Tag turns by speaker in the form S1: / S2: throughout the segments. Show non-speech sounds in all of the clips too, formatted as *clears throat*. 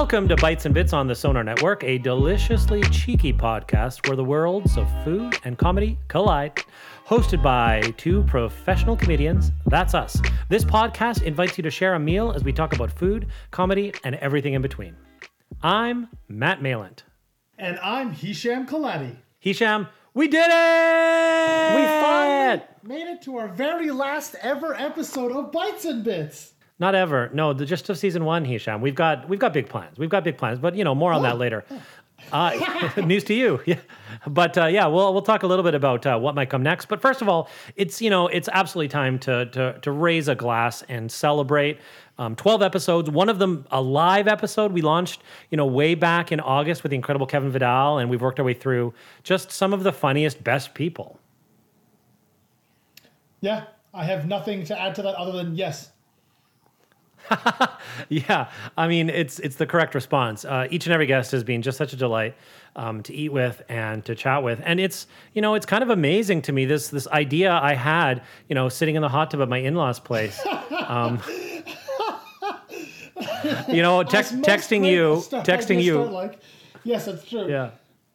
S1: Welcome to Bites and Bits on the Sonar Network, a deliciously cheeky podcast where the worlds of food and comedy collide. Hosted by two professional comedians, that's us. This podcast invites you to share a meal as we talk about food, comedy, and everything in between. I'm Matt Malin.
S2: And I'm Hisham Kelati.
S1: Hisham, we did it!
S2: We finally made it to our very last ever episode of Bites and Bits.
S1: Not ever. No, the, just of season one, Hisham. We've got we've got big plans. We've got big plans, but you know more on that later. *laughs* Uh, *laughs* news to you, *laughs* yeah. But uh, yeah, we'll we'll talk a little bit about uh, what might come next. But first of all, it's you know it's absolutely time to to to raise a glass and celebrate. Um, Twelve episodes. One of them a live episode we launched you know way back in August with the incredible Kevin Vidal, and we've worked our way through just some of the funniest, best people.
S2: Yeah, I have nothing to add to that other than yes. *laughs*
S1: yeah, I mean it's it's the correct response. Uh, each and every guest has been just such a delight um, to eat with and to chat with, and it's you know it's kind of amazing to me this this idea I had you know sitting in the hot tub at my in laws place. *laughs* Um, you know, text, texting you, texting you.
S2: like, yes, that's true.
S1: Yeah.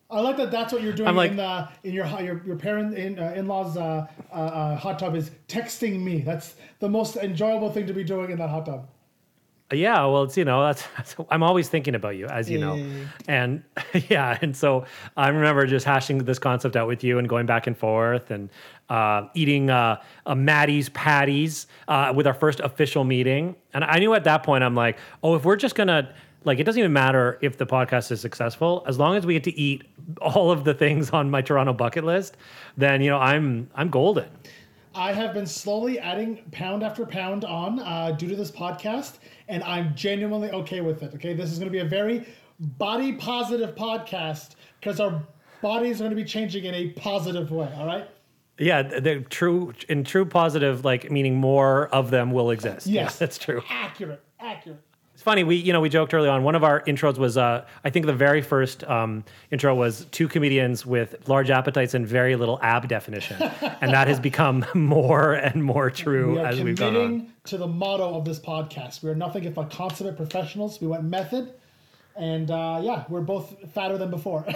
S2: I like that. That's what you're doing
S1: like-
S2: in the in your your your parent in uh, in laws uh, uh, uh, hot tub is texting me. That's the most enjoyable thing to be doing in that hot tub.
S1: Yeah, well, it's you know that's, that's I'm always thinking about you, as you know,
S2: Yeah.
S1: and *laughs* yeah, and so I remember just hashing this concept out with you and going back and forth and uh, eating uh, a Maddie's patties uh, with our first official meeting, and I knew at that point I'm like, oh, if we're just gonna like, it doesn't even matter if the podcast is successful as long as we get to eat all of the things on my Toronto bucket list, then you know I'm I'm golden.
S2: I have been slowly adding pound after pound on uh, due to this podcast, and I'm genuinely okay with it. Okay, this is going to be a very body positive podcast because our bodies are going to be changing in a positive way. All right.
S1: Yeah, the true in true positive, like meaning more of them will exist. Yeah,
S2: Yes, *laughs*
S1: that's true.
S2: Accurate. Accurate.
S1: Funny. We you know we joked early on. One of our intros was uh, I think the very first um, intro was two comedians with large appetites and very little ab definition, *laughs* and that has become more and more true
S2: We
S1: as we've gone on.
S2: committing to the motto of this podcast. We are nothing if but consummate professionals. We went method, and uh, yeah, we're both fatter than before. *laughs*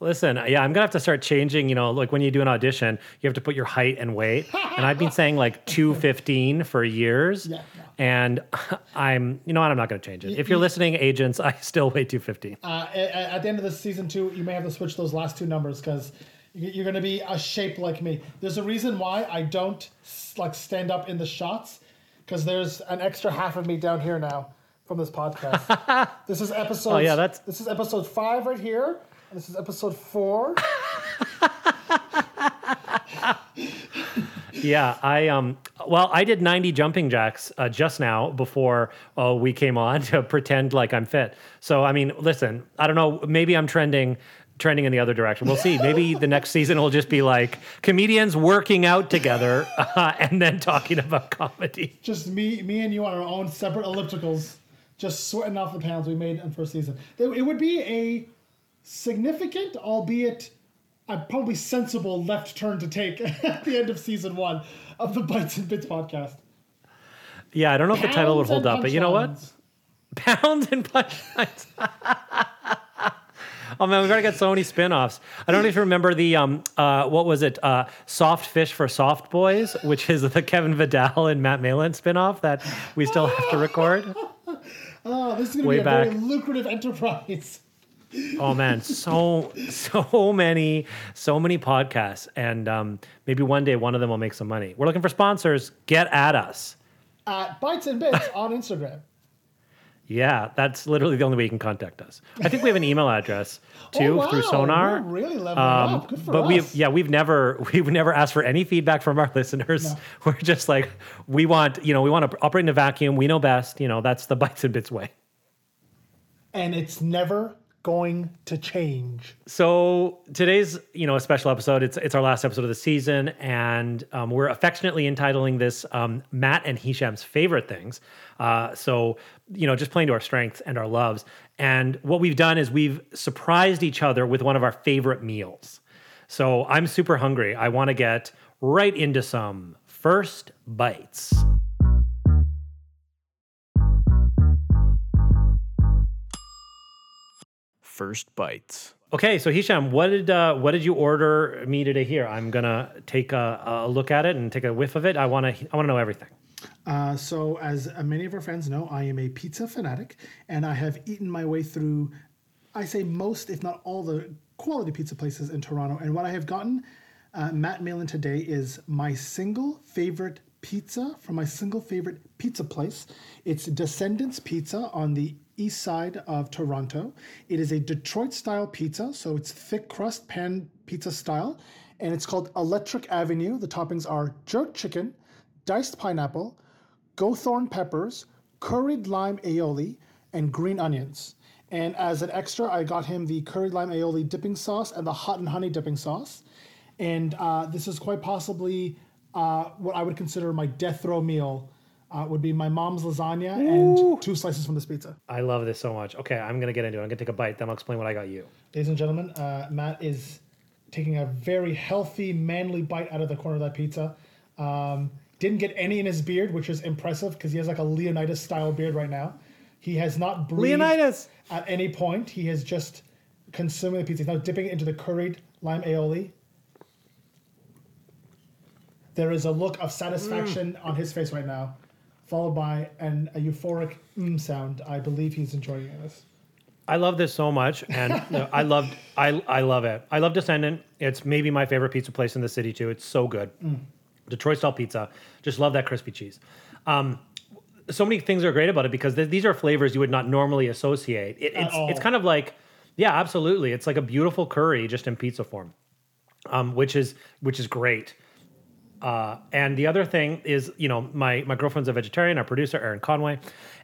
S1: Listen, yeah, I'm gonna have to start changing. You know, like when you do an audition, you have to put your height and weight, *laughs* and I've been saying like 215 for years.
S2: Yeah.
S1: And *laughs* I'm, you know what? I'm not going to change it. If you're listening, agents, I still weigh 250.
S2: uh, at the end of the season two, you may have to switch those last two numbers because you're going to be a shape like me. There's a reason why I don't like stand up in the shots because there's an extra half of me down here now from this podcast. *laughs* this is episode.
S1: Oh, yeah, that's-
S2: this is episode five right here. And this is episode four. *laughs*
S1: Yeah, I um well, I did 90 jumping jacks uh, just now before uh, we came on *laughs* to pretend like I'm fit. So I mean, listen, I don't know, maybe I'm trending trending in the other direction. We'll see. Maybe the next *laughs* season will just be like comedians working out together uh, *laughs* and then talking about comedy.
S2: just me, me and you on our own separate ellipticals, just sweating off the pounds we made in first season. It, it would be a significant, albeit a probably sensible left turn to take *laughs* at the end of season one of the Bites and Bits podcast.
S1: Yeah, I don't know if the title would hold up, but you know what? Pounds and punchlines. *laughs* Oh man, we've already got to get so many spin-offs. I don't even remember the um uh what was it? Uh Soft Fish for Soft Boys, which is the Kevin Vidal and Matt Malin spin-off that we still have to record. *laughs*
S2: Oh, this is going to
S1: Way
S2: be a very lucrative enterprise.
S1: Oh man, so so many so many podcasts and um maybe one day one of them will make some money. We're looking for sponsors. Get at us.
S2: At Bites and Bits on Instagram.
S1: Yeah, that's literally the only way you can contact us. I think we have an email address *laughs* too
S2: Oh,
S1: through. Sonar.
S2: We're really leveling
S1: Um,
S2: up. Good for
S1: but
S2: us.
S1: we've yeah we've never *laughs* we've never asked for any feedback from our listeners. *laughs* We're just like we want you know we want to operate in a vacuum. We know best. You know that's the bites and bits way.
S2: and it's never going to change.
S1: So today's you know a special episode. It's it's our last episode of the season, and um, we're affectionately entitling this um, Matt and Hisham's favorite things. Uh, so you know just playing to our strengths and our loves. And what we've done is we've surprised each other with one of our favorite meals. So I'm super hungry. I want to get right into some first bites.
S3: First bites.
S1: Okay, so Hisham, what did uh, what did you order me today? Here, I'm gonna take a, a look at it and take a whiff of it. I want to I want to know everything.
S2: Uh, so, as uh, many of our friends know, I am a pizza fanatic, and I have eaten my way through, I say most, if not all, the quality pizza places in Toronto. And what I have gotten, uh, Matt Malin today, is my single favorite pizza from my single favorite pizza place. It's Descendants Pizza on the east side of Toronto. It is a Detroit style pizza, so it's thick crust pan pizza style, and it's called Electric Avenue. The toppings are jerk chicken, diced pineapple, gothorn peppers, curried lime aioli, and green onions. And as an extra, I got him the curried lime aioli dipping sauce and the hot and honey dipping sauce. And uh, this is quite possibly uh, what I would consider my death row meal. Uh, would be my mom's lasagna and two slices from this pizza.
S1: I love this so much. Okay, I'm gonna get into it. I'm gonna take a bite, then I'll explain what I got you.
S2: Ladies and gentlemen, uh, Matt is taking a very healthy, manly bite out of the corner of that pizza. Um, didn't get any in his beard, which is impressive because he has like a Leonidas style beard right now. He has not breathed
S1: Leonidas!
S2: at any point. He is just consuming the pizza. He's now dipping it into the curried lime aioli. There is a look of satisfaction on his face right now, followed by an, a euphoric mm sound. I believe he's enjoying this.
S1: I love this so much, and *laughs* I loved I I love it. I love Descendant. It's maybe my favorite pizza place in the city too. It's so good. Detroit style pizza. Just love that crispy cheese. Um, so many things are great about it because th- these are flavors you would not normally associate. It, it's
S2: all.
S1: it's kind of like yeah, absolutely. It's like a beautiful curry just in pizza form, um, which is which is great. Uh, and the other thing is, you know, my my girlfriend's a vegetarian. Our producer, Aaron Conway,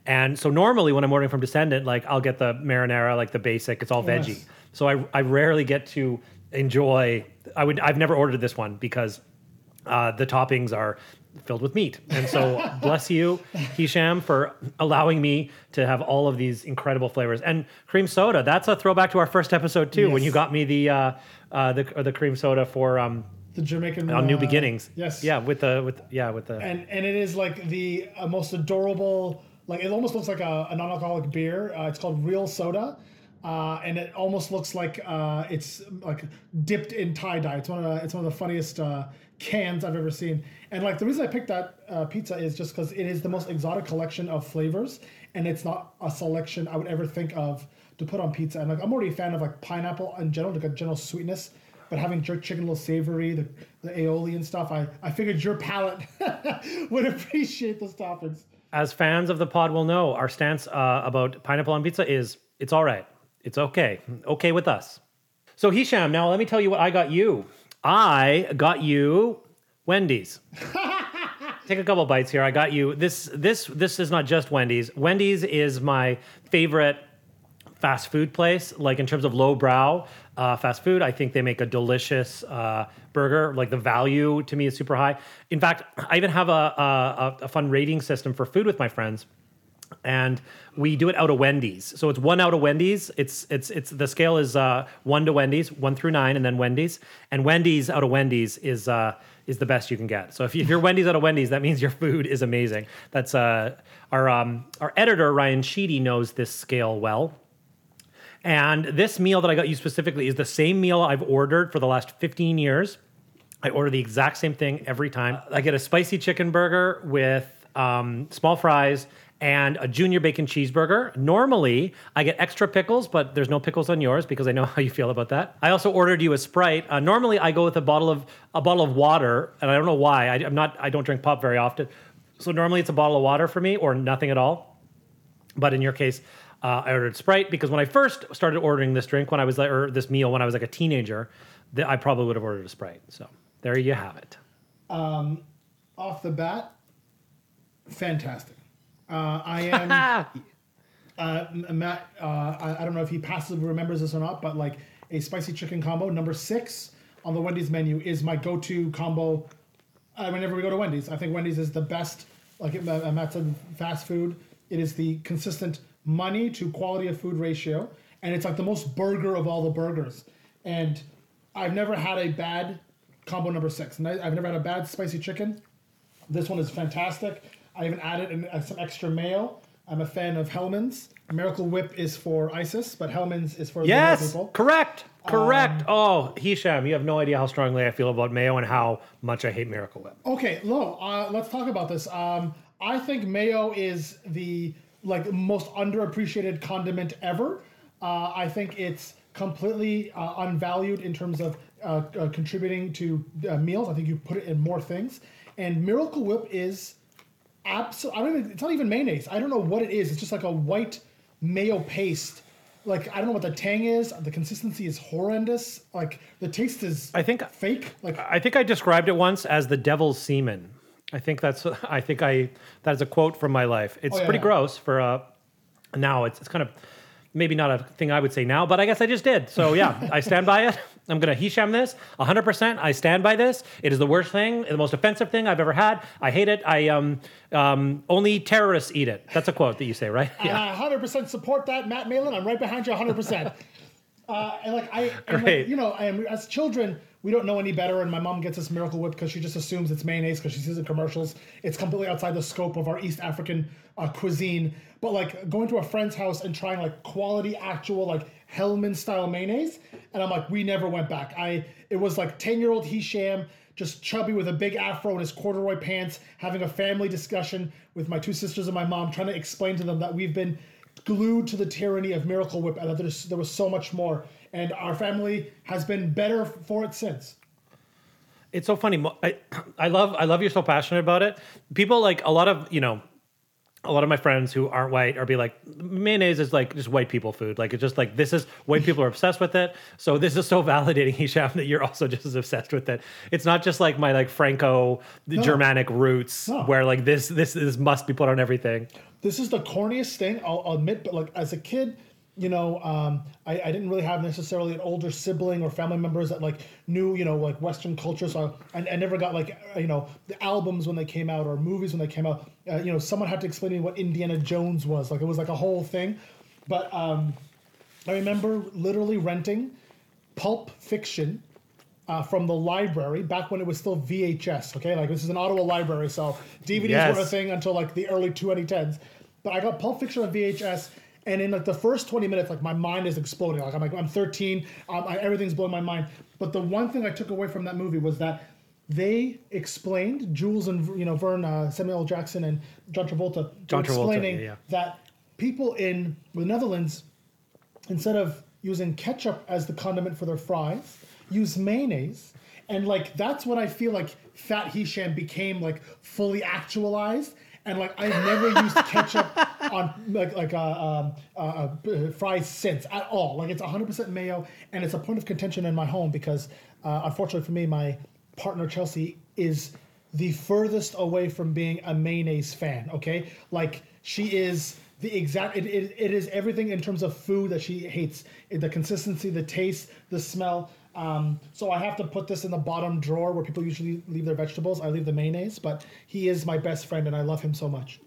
S1: and so normally when I'm ordering from Descendant, like I'll get the marinara, like the basic. It's all veggie. So I I rarely get to enjoy. I would I've never ordered this one because uh, the toppings are filled with meat. And so *laughs* bless you, Hisham, for allowing me to have all of these incredible flavors. And cream soda, that's a throwback to our first episode too, when you got me the uh, uh, the the cream soda for um,
S2: The Jamaican
S1: on New
S2: uh,
S1: Beginnings.
S2: Yes.
S1: Yeah, with the with yeah with the
S2: and and it is like the uh, most adorable like it almost looks like a, a non-alcoholic beer uh, it's called real soda uh, and it almost looks like uh, it's like dipped in tie dye. It's one of the, it's one of the funniest uh, cans I've ever seen. And like the reason I picked that uh, pizza is just because it is the most exotic collection of flavors, and it's not a selection I would ever think of to put on pizza. And like I'm already a fan of like pineapple in general, like a general sweetness. But having jerk chicken a little savory, the, the aioli and stuff, I, I figured your palate *laughs* would appreciate those toppings.
S1: as fans of the pod will know, our stance uh, about pineapple on pizza is it's all right. It's okay. Okay with us. So Hisham, now let me tell you what I got you. I got you Wendy's. *laughs* Take a couple bites here. I got you this. This this is not just Wendy's. Wendy's is my favorite fast food place. Like in terms of lowbrow uh, fast food, I think they make a delicious uh, burger. Like the value to me is super high. In fact, I even have a, a, a fun rating system for food with my friends and we do it out of Wendy's. So it's one out of Wendy's. It's it's it's the scale is uh, one to Wendy's, one through nine, and then Wendy's. And Wendy's out of Wendy's is uh, is the best you can get. So if, you, if you're Wendy's out of Wendy's, that means your food is amazing. That's uh, our um, our editor Ryan Sheedy knows this scale well. And this meal that I got you specifically is the same meal I've ordered for the last 15 years. I order the exact same thing every time. I get a spicy chicken burger with um, small fries and a junior bacon cheeseburger. Normally, I get extra pickles, but there's no pickles on yours because I know *laughs* how you feel about that. I also ordered you a Sprite. Uh, normally, I go with a bottle of a bottle of water, and I don't know why. I, I'm not. I don't drink pop very often, so normally it's a bottle of water for me or nothing at all. But in your case, uh, I ordered Sprite because when I first started ordering this drink, when I was like, or this meal, when I was like a teenager, th- I probably would have ordered a Sprite. So there you have it.
S2: Off the bat, fantastic. Uh, I *laughs* am. uh, Matt, uh, I, I don't know if he passively remembers this or not, but like a spicy chicken combo, number six on the Wendy's menu, is my go to combo uh, whenever we go to Wendy's. I think Wendy's is the best, like Matt said, fast food. It is the consistent money to quality of food ratio, and it's like the most burger of all the burgers. And I've never had a bad combo number six. And I, I've never had a bad spicy chicken. This one is fantastic. I even added in, uh, some extra mayo. I'm a fan of Hellmann's. Miracle Whip is for ISIS, but Hellmann's is for
S1: Yes,
S2: people.
S1: correct, correct. oh, Hisham, you have no idea how strongly I feel about mayo and how much I hate Miracle Whip.
S2: Okay, Lo, uh, let's talk about this. Um, I think mayo is the like most underappreciated condiment ever. Uh, I think it's completely uh, unvalued in terms of uh, uh, contributing to uh, meals. I think you put it in more things. And Miracle Whip is absolutely. I don't even. It's not even mayonnaise. I don't know what it is. It's just like a white mayo paste. Like I don't know what the tang is. The consistency is horrendous. Like the taste is.
S1: I think-
S2: fake. Like
S1: I think I described it once as the devil's semen. I think that's. I think I that is a quote from my life. It's
S2: Oh, yeah,
S1: pretty
S2: yeah.
S1: gross for uh, now. It's it's kind of maybe not a thing I would say now, but I guess I just did. So yeah, *laughs* I stand by it. I'm gonna Hisham this 100%. I stand by this. It is the worst thing, the most offensive thing I've ever had. I hate it. I um um only terrorists eat it. That's a quote that you say, right? *laughs*
S2: Yeah. I 100% support that, Matt Malin. I'm right behind you 100%. Uh, and like I, and like, you know, and as children, we don't know any better. And my mom gets us Miracle Whip because she just assumes it's mayonnaise because she sees it in commercials. It's completely outside the scope of our East African uh, cuisine. But like going to a friend's house and trying like quality, actual like Hellmann style mayonnaise, and I'm like, we never went back. I it was like 10 year old Hisham just chubby with a big afro and his corduroy pants, having a family discussion with my two sisters and my mom, trying to explain to them that we've been glued to the tyranny of Miracle Whip and that there's, there was so much more. And our family has been better for it since.
S1: It's so funny. I, *clears throat* I love I love you're so passionate about it. People like a lot of you know, a lot of my friends who aren't white are be like mayonnaise is like just white people food. Like it's just like this is white people are obsessed with it. So this is so *laughs* validating, Hisham, that you're also just as obsessed with it. It's not just like my like Franco Germanic roots
S2: No.
S1: where like this this this must be put on everything.
S2: This is the corniest thing, I'll, I'll admit, but like as a kid, you know, um, I, I didn't really have necessarily an older sibling or family members that like knew, you know, like Western culture. So I, I never got like, uh, you know, the albums when they came out or movies when they came out. Uh, you know, someone had to explain to me what Indiana Jones was. Like it was like a whole thing. But um, I remember literally renting Pulp Fiction uh, from the library back when it was still VHS. Okay, like this is an Ottawa library, so DVDs
S1: Yes.
S2: were a thing until like the early 2010s. But I got Pulp Fiction on VHS, and in like the first 20 minutes, like my mind is exploding. Like I'm like I'm 13, um, I, everything's blowing my mind. But the one thing I took away from that movie was that they explained Jules and you know Vern, uh, Samuel Jackson, and John Travolta,
S1: John Travolta,
S2: explaining
S1: yeah, yeah.
S2: that people in the Netherlands instead of using ketchup as the condiment for their fries, use mayonnaise. And like that's when I feel like Fat Hisham became like fully actualized. And like I've never used ketchup *laughs* on like like uh, um, uh, uh, fries since at all. Like it's 100% mayo, and it's a point of contention in my home because uh, unfortunately for me, my partner Chelsea is the furthest away from being a mayonnaise fan. Okay, like she is the exact. It, it, it is everything in terms of food that she hates: the consistency, the taste, the smell. Um, so I have to put this in the bottom drawer where people usually leave their vegetables. I leave the mayonnaise, but he is my best friend, and I love him so much.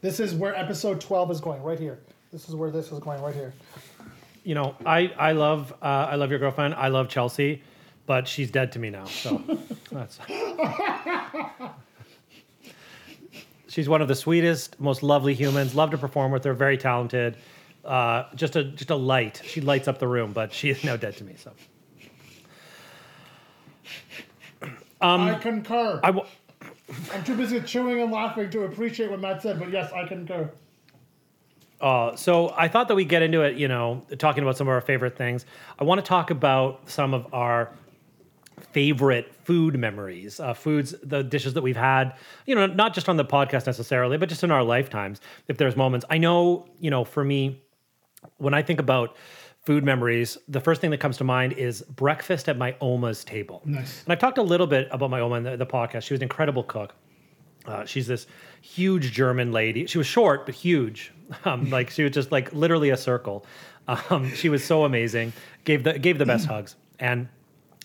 S2: This is where episode twelve is going, right here. This is where this is going, right here.
S1: You know, I I love uh, I love your girlfriend. I love Chelsea, but she's dead to me now. So *laughs* that's. She's one of the sweetest, most lovely humans. Love to perform with her. Very talented. Uh, just a just a light. She lights up the room, but she is now dead to me. So
S2: I concur.
S1: Um, I w-
S2: I'm too busy chewing and laughing to appreciate what Matt said, but yes, I concur.
S1: Uh, so I thought that we get into it, you know, talking about some of our favorite things. I want to talk about some of our favorite food memories, uh, foods, the dishes that we've had, you know, not just on the podcast necessarily, but just in our lifetimes. If there's moments, I know, you know, for me, when I think about food memories, the first thing that comes to mind is breakfast at my Oma's table.
S2: Nice.
S1: And I've talked a little bit about my Oma in the, the podcast. She was an incredible cook. Uh, she's this huge German lady. She was short but huge. *laughs* Um, like she was just like literally a circle. Um, she was so amazing. Gave the gave the best *clears throat* hugs. And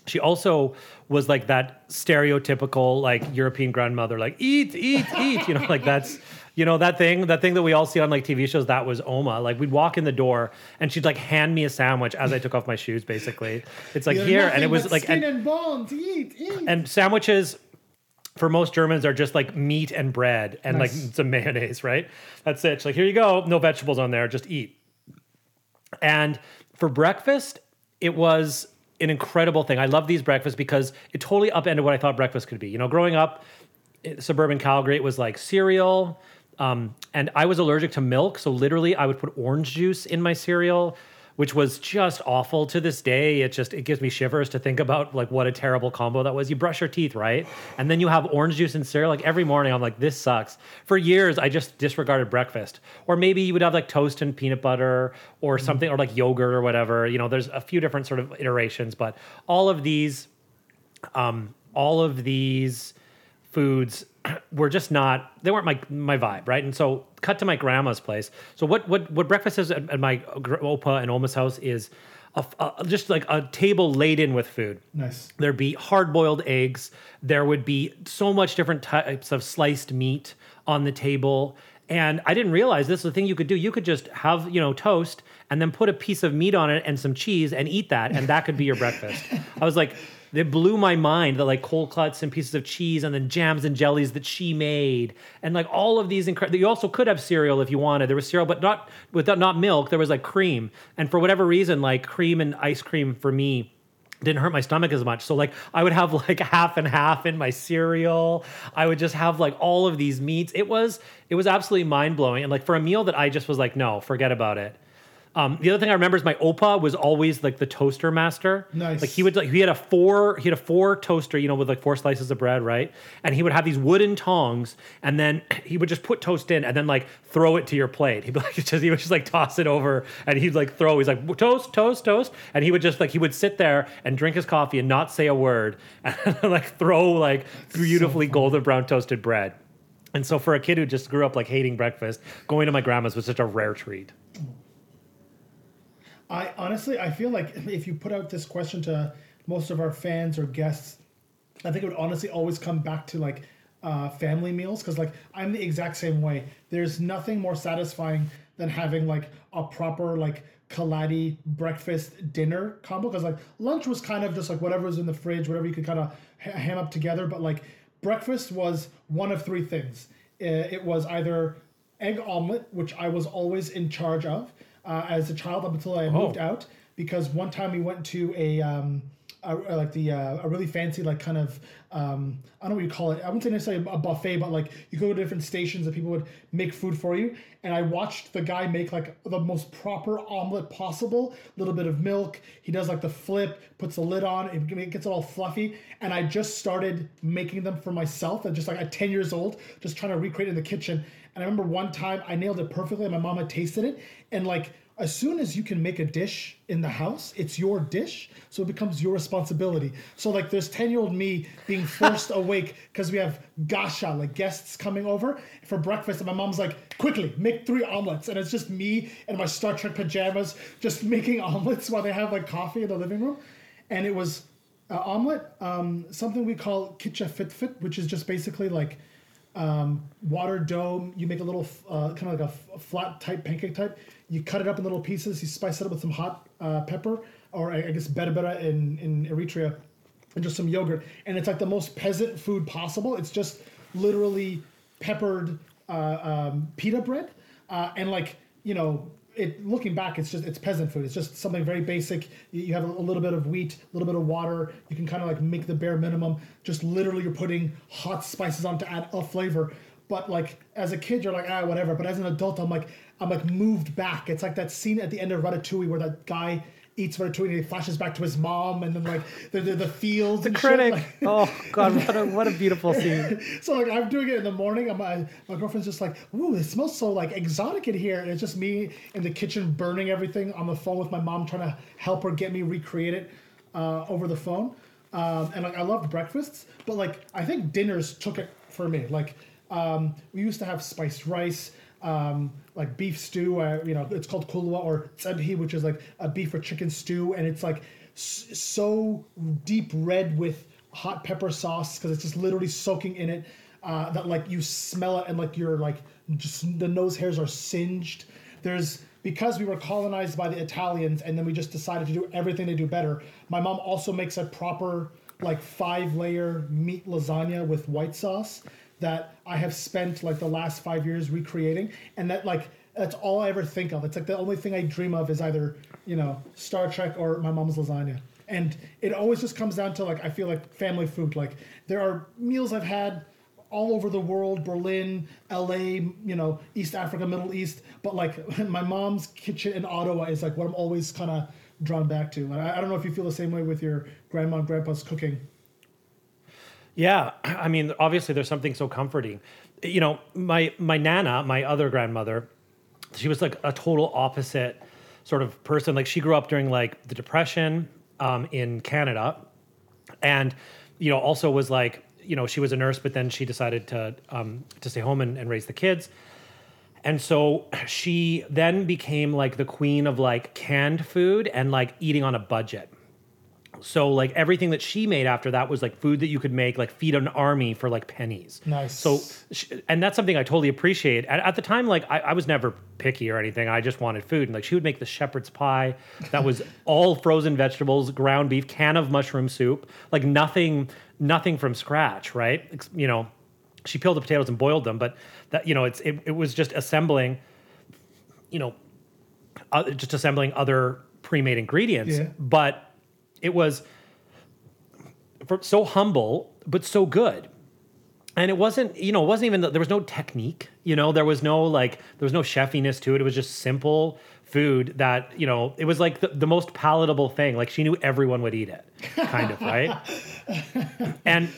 S1: she also was like that stereotypical like European grandmother, like eat, eat, eat. You know, like that's you know that thing, that thing that we all see on like TV shows. That was Oma. Like we'd walk in the door and she'd like hand me a sandwich as I took off my shoes. Basically, it's like
S2: You're
S1: here, and it was like
S2: skin
S1: and-
S2: and bones. Eat, eat.
S1: and sandwiches for most Germans are just like meat and bread and
S2: Nice.
S1: like some mayonnaise, right? That's it. She's like, here you go, no vegetables on there, just eat. And for breakfast, it was an incredible thing. I love these breakfasts because it totally upended what I thought breakfast could be. You know, growing up eh, suburban Calgary, it was like cereal. Um, and I was allergic to milk, so literally I would put orange juice in my cereal, which was just awful to this day. It just it gives me shivers to think about like what a terrible combo that was. You brush your teeth, right? And then you have orange juice and cereal. Like every morning, I'm like, this sucks. For years, I just disregarded breakfast. Or maybe you would have like toast and peanut butter or something, or like yogurt or whatever. You know, there's a few different sort of iterations, but all of these um, all of these foods *clears throat* were just not they weren't my my vibe right and so cut to my grandma's place so what what what breakfast is at, at my opa and oma's house is a, a- just like a table laden with food
S2: nice.
S1: There'd be hard boiled eggs. There would be so much different types of sliced meat on the table. And I didn't realize this is the thing you could do. You could just have, you know, toast and then put a piece of meat on it and some cheese and eat that. And that could be your breakfast. *laughs* I was like, it blew my mind that like cold cuts and pieces of cheese and then jams and jellies that she made. And like all of these incredible, you also could have cereal if you wanted. There was cereal, but not with not milk. There was like cream. And for whatever reason, like cream and ice cream for me, didn't hurt my stomach as much. So like I would have *laughs* like half and half in my cereal. I would just have like all of these meats. It was it was absolutely mind blowing. And like for a meal that I just was like, no, forget about it. Um, the other thing I remember is my opa was always like the toaster master.
S2: Nice.
S1: Like he would like he had a four he had a four toaster, you know, with like four slices of bread, right? And he would have these wooden tongs, and then *clears throat* he would just put toast in, and then like throw it to your plate. He'd be *laughs* like just he would just like toss it over, and he'd like throw. He's like toast, toast, toast, and he would just like he would sit there and drink his coffee and not say a word, *laughs* and like throw like beautifully golden brown toasted bread. And so for a kid who just grew up like hating breakfast, going to my grandma's was such a rare treat.
S2: I honestly, I feel like if you put out this question to most of our fans or guests, I think it would honestly always come back to like uh, family meals because like I'm the exact same way. There's nothing more satisfying than having like a proper like Kelati breakfast dinner combo because like lunch was kind of just like whatever was in the fridge, whatever you could kind of ha- ham up together. But like breakfast was one of three things. It was either egg omelet, which I was always in charge of uh, as a child up until I moved out. Because one time we went to a, um, a like the uh, a really fancy like kind of um, I don't know what you call it. I wouldn't say necessarily a buffet, but like you go to different stations and people would make food for you. And I watched the guy make like the most proper omelet possible. A little bit of milk. He does like the flip, puts the lid on, it gets it all fluffy. And I just started making them for myself. And just like at 10 years old, just trying to recreate in the kitchen. And I remember one time I nailed it perfectly. and My mom had tasted it, and like as soon as you can make a dish in the house, it's your dish, so it becomes your responsibility. So like there's 10-year-old me being *laughs* forced awake because we have gasha, like guests coming over for breakfast, and my mom's like, quickly, make three omelets. And it's just me and my Star Trek pajamas just *laughs* making omelets while they have like coffee in the living room. And it was uh, omelet, um, something we call kitcha fit fit, which is just basically like um, water dough. You make a little uh, kind of like a f- flat type pancake type. You cut it up in little pieces. You spice it up with some hot uh, pepper, or I I guess berbere in in Eritrea, and just some yogurt. And it's like the most peasant food possible. It's just literally peppered uh, um, pita bread, uh, and like you know. It, looking back, it's just it's peasant food. It's just something very basic. You, have a, a little bit of wheat, a little bit of water. You can kind of like make the bare minimum. Just literally, you're putting hot spices on to add a flavor. But like as a kid, you're like ah whatever. But as an adult, I'm like I'm like moved back. It's like that scene at the end of Ratatouille where that guy eats ratatouille and he flashes back to his mom and then like the the, the fields.
S1: The critic.
S2: Like,
S1: oh God, what a what a *laughs* beautiful scene.
S2: so like I'm doing it in the morning. And my my girlfriend's just like, "Ooh, it smells so like exotic in here." And it's just me in the kitchen burning everything on the phone with my mom, trying to help her get me recreate it uh, over the phone. Um, and like I loved breakfasts, but like I think dinners took it for me. Like um, we used to have spiced rice. Um, like beef stew, uh, you know, it's called kulwa or tsebhi, which is like a beef or chicken stew, and it's like s- so deep red with hot pepper sauce because it's just literally soaking in it uh, that like you smell it and like your like just the nose hairs are singed. There's because we were colonized by the Italians and then we just decided to do everything they do better. My mom also makes a proper like five layer meat lasagna with white sauce that I have spent like the last five years recreating, and that like that's all I ever think of. It's like the only thing I dream of is either you know Star Trek or my mom's lasagna, and it always just comes down to like I feel like family food. Like there are meals I've had all over the world, Berlin, LA, you know, East Africa, Middle East, but like *laughs* my mom's kitchen in Ottawa is like what I'm always kind of drawn back to. I, I don't know if you feel the same way with your grandma and grandpa's cooking.
S1: Yeah, I mean, obviously, there's something so comforting. You know, my my nana, my other grandmother, she was like a total opposite sort of person. Like she grew up during like the depression um, in Canada, and you know, also was like, you know, she was a nurse, but then she decided to um, to stay home and, and raise the kids. And so she then became like the queen of like canned food and like eating on a budget. So like everything that she made after that was like food that you could make like feed an army for like pennies.
S2: Nice.
S1: So and that's something I totally appreciate. At, at the time, like I, I was never picky or anything. I just wanted food. And like she would make the shepherd's pie that was *laughs* all frozen vegetables, ground beef, can of mushroom soup, like nothing, nothing from scratch, right? You know, she peeled the potatoes and boiled them, but that you know, it's it, it was just assembling, you know, uh, just assembling other pre-made ingredients.
S2: Yeah.
S1: But it was so humble, but so good. And it wasn't, you know, it wasn't even, there was no technique, you know, there was no like, there was no chefiness to it. It was just simple food that, you know, it was like the, the most palatable thing. Like she knew everyone would eat it, kind of, right? *laughs* and,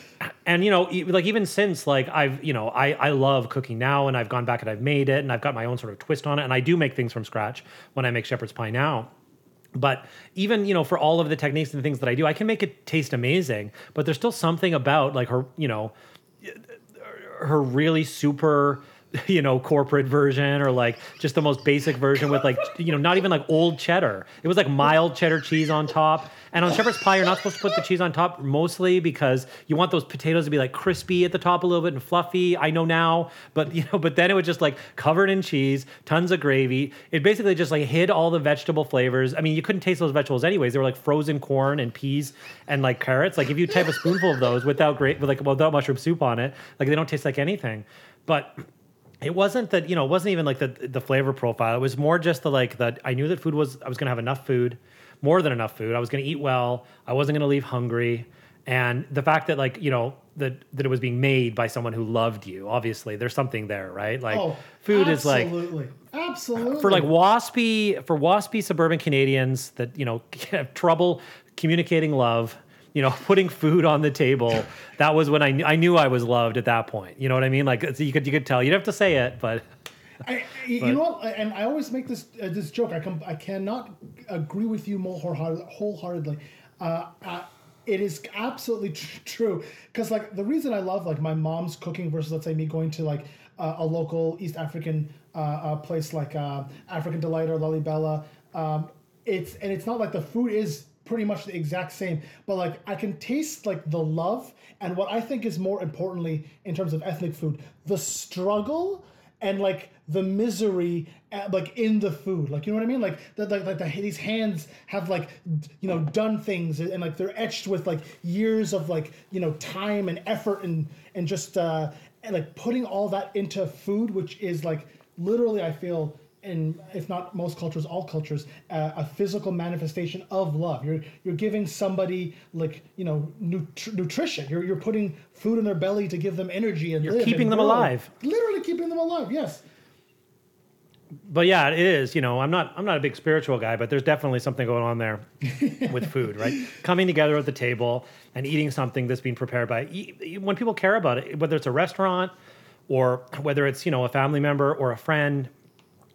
S1: and, you know, like even since like I've, you know, I, I love cooking now and I've gone back and I've made it and I've got my own sort of twist on it. And I do make things from scratch when I make shepherd's pie now but even you know for all of the techniques and things that i do i can make it taste amazing but there's still something about like her you know her really super *laughs* you know corporate version or like just the most basic version with like you know not even like old cheddar. It was like mild cheddar cheese on top. And on shepherd's pie you're not supposed to put the cheese on top mostly because you want those potatoes to be like crispy at the top a little bit and fluffy. I know now but you know but then it was just like covered in cheese tons of gravy. It basically just like hid all the vegetable flavors. I mean you couldn't taste those vegetables anyways. They were like frozen corn and peas and like carrots. Like if you type a spoonful of those without great with like without mushroom soup on it like they don't taste like anything. But it wasn't that you know it wasn't even like the the flavor profile. It was more just the like that i knew that food was i was going to have enough food more than enough food. I was going to eat well. I wasn't going to leave hungry. And the fact that like you know that that it was being made by someone who loved you obviously there's something there right? Like
S2: Oh,
S1: food is like
S2: absolutely, absolutely.
S1: for like waspy for waspy suburban Canadians that you know *laughs* have trouble communicating love, you know, *laughs* putting food on the table. That was when I knew, I knew I was loved at that point. You know what I mean? Like you could you could tell. You would have to say it, but
S2: I, *laughs* you know what? And I always make this uh, this joke. I com- I cannot agree with you more wholeheartedly. Uh, uh, it is absolutely tr- true because like the reason I love like my mom's cooking versus let's say me going to like uh, a local East African uh, uh, place like African Delight or Lalibela. Um, it's and it's not like the food is pretty much the exact same, but like I can taste like the love and what I think is more importantly in terms of ethnic food, the struggle and like the misery uh, like in the food. Like you know what i mean? Like that like, like the, these hands have like you know done things and, like they're etched with like years of like you know time and effort and and just uh and, like putting all that into food which is like literally i feel in if not most cultures all cultures uh, a physical manifestation of love you're you're giving somebody like you know nut- nutrition you're, you're putting food in their belly to give them energy and
S1: You're keeping
S2: and
S1: them
S2: grow.
S1: alive.
S2: literally keeping them alive yes
S1: but yeah, it is. You know, I'm not I'm not a big spiritual guy, but there's definitely something going on there with *laughs* food, right? Coming together at the table and eating something that's being prepared by when people care about it, whether it's a restaurant or whether it's you know a family member or a friend.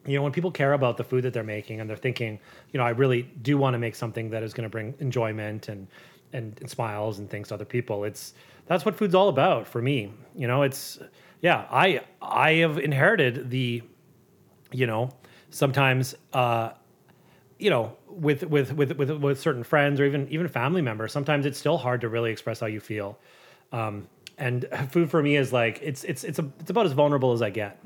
S1: You know, when people care about the food that they're making and they're thinking, you know, I really do want to make something that is going to bring enjoyment and, and and smiles and things to other people. It's that's what food's all about for me. You know, it's yeah. I I have inherited the you know sometimes uh you know with with with with with certain friends or even even family members sometimes it's still hard to really express how you feel um and food for me is like it's it's it's a, it's about as vulnerable as I get.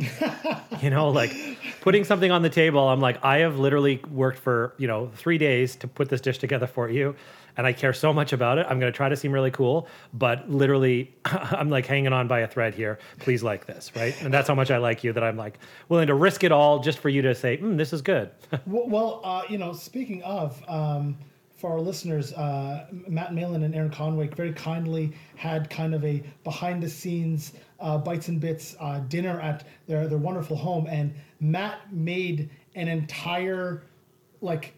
S1: you know, like putting something on the table. I'm like, I have literally worked for you know three days to put this dish together for you, and I care so much about it. I'm going to try to seem really cool, but literally, *laughs* I'm like hanging on by a thread here. Please like this, right? And that's how much I like you that I'm like willing to risk it all just for you to say, mm, this is good. *laughs*
S2: Well, well uh, you know, speaking of, um, for our listeners, uh, Matt Malin and Aaron Conway very kindly had kind of a behind the scenes uh, bites and bits uh, dinner at their their wonderful home, and Matt made an entire like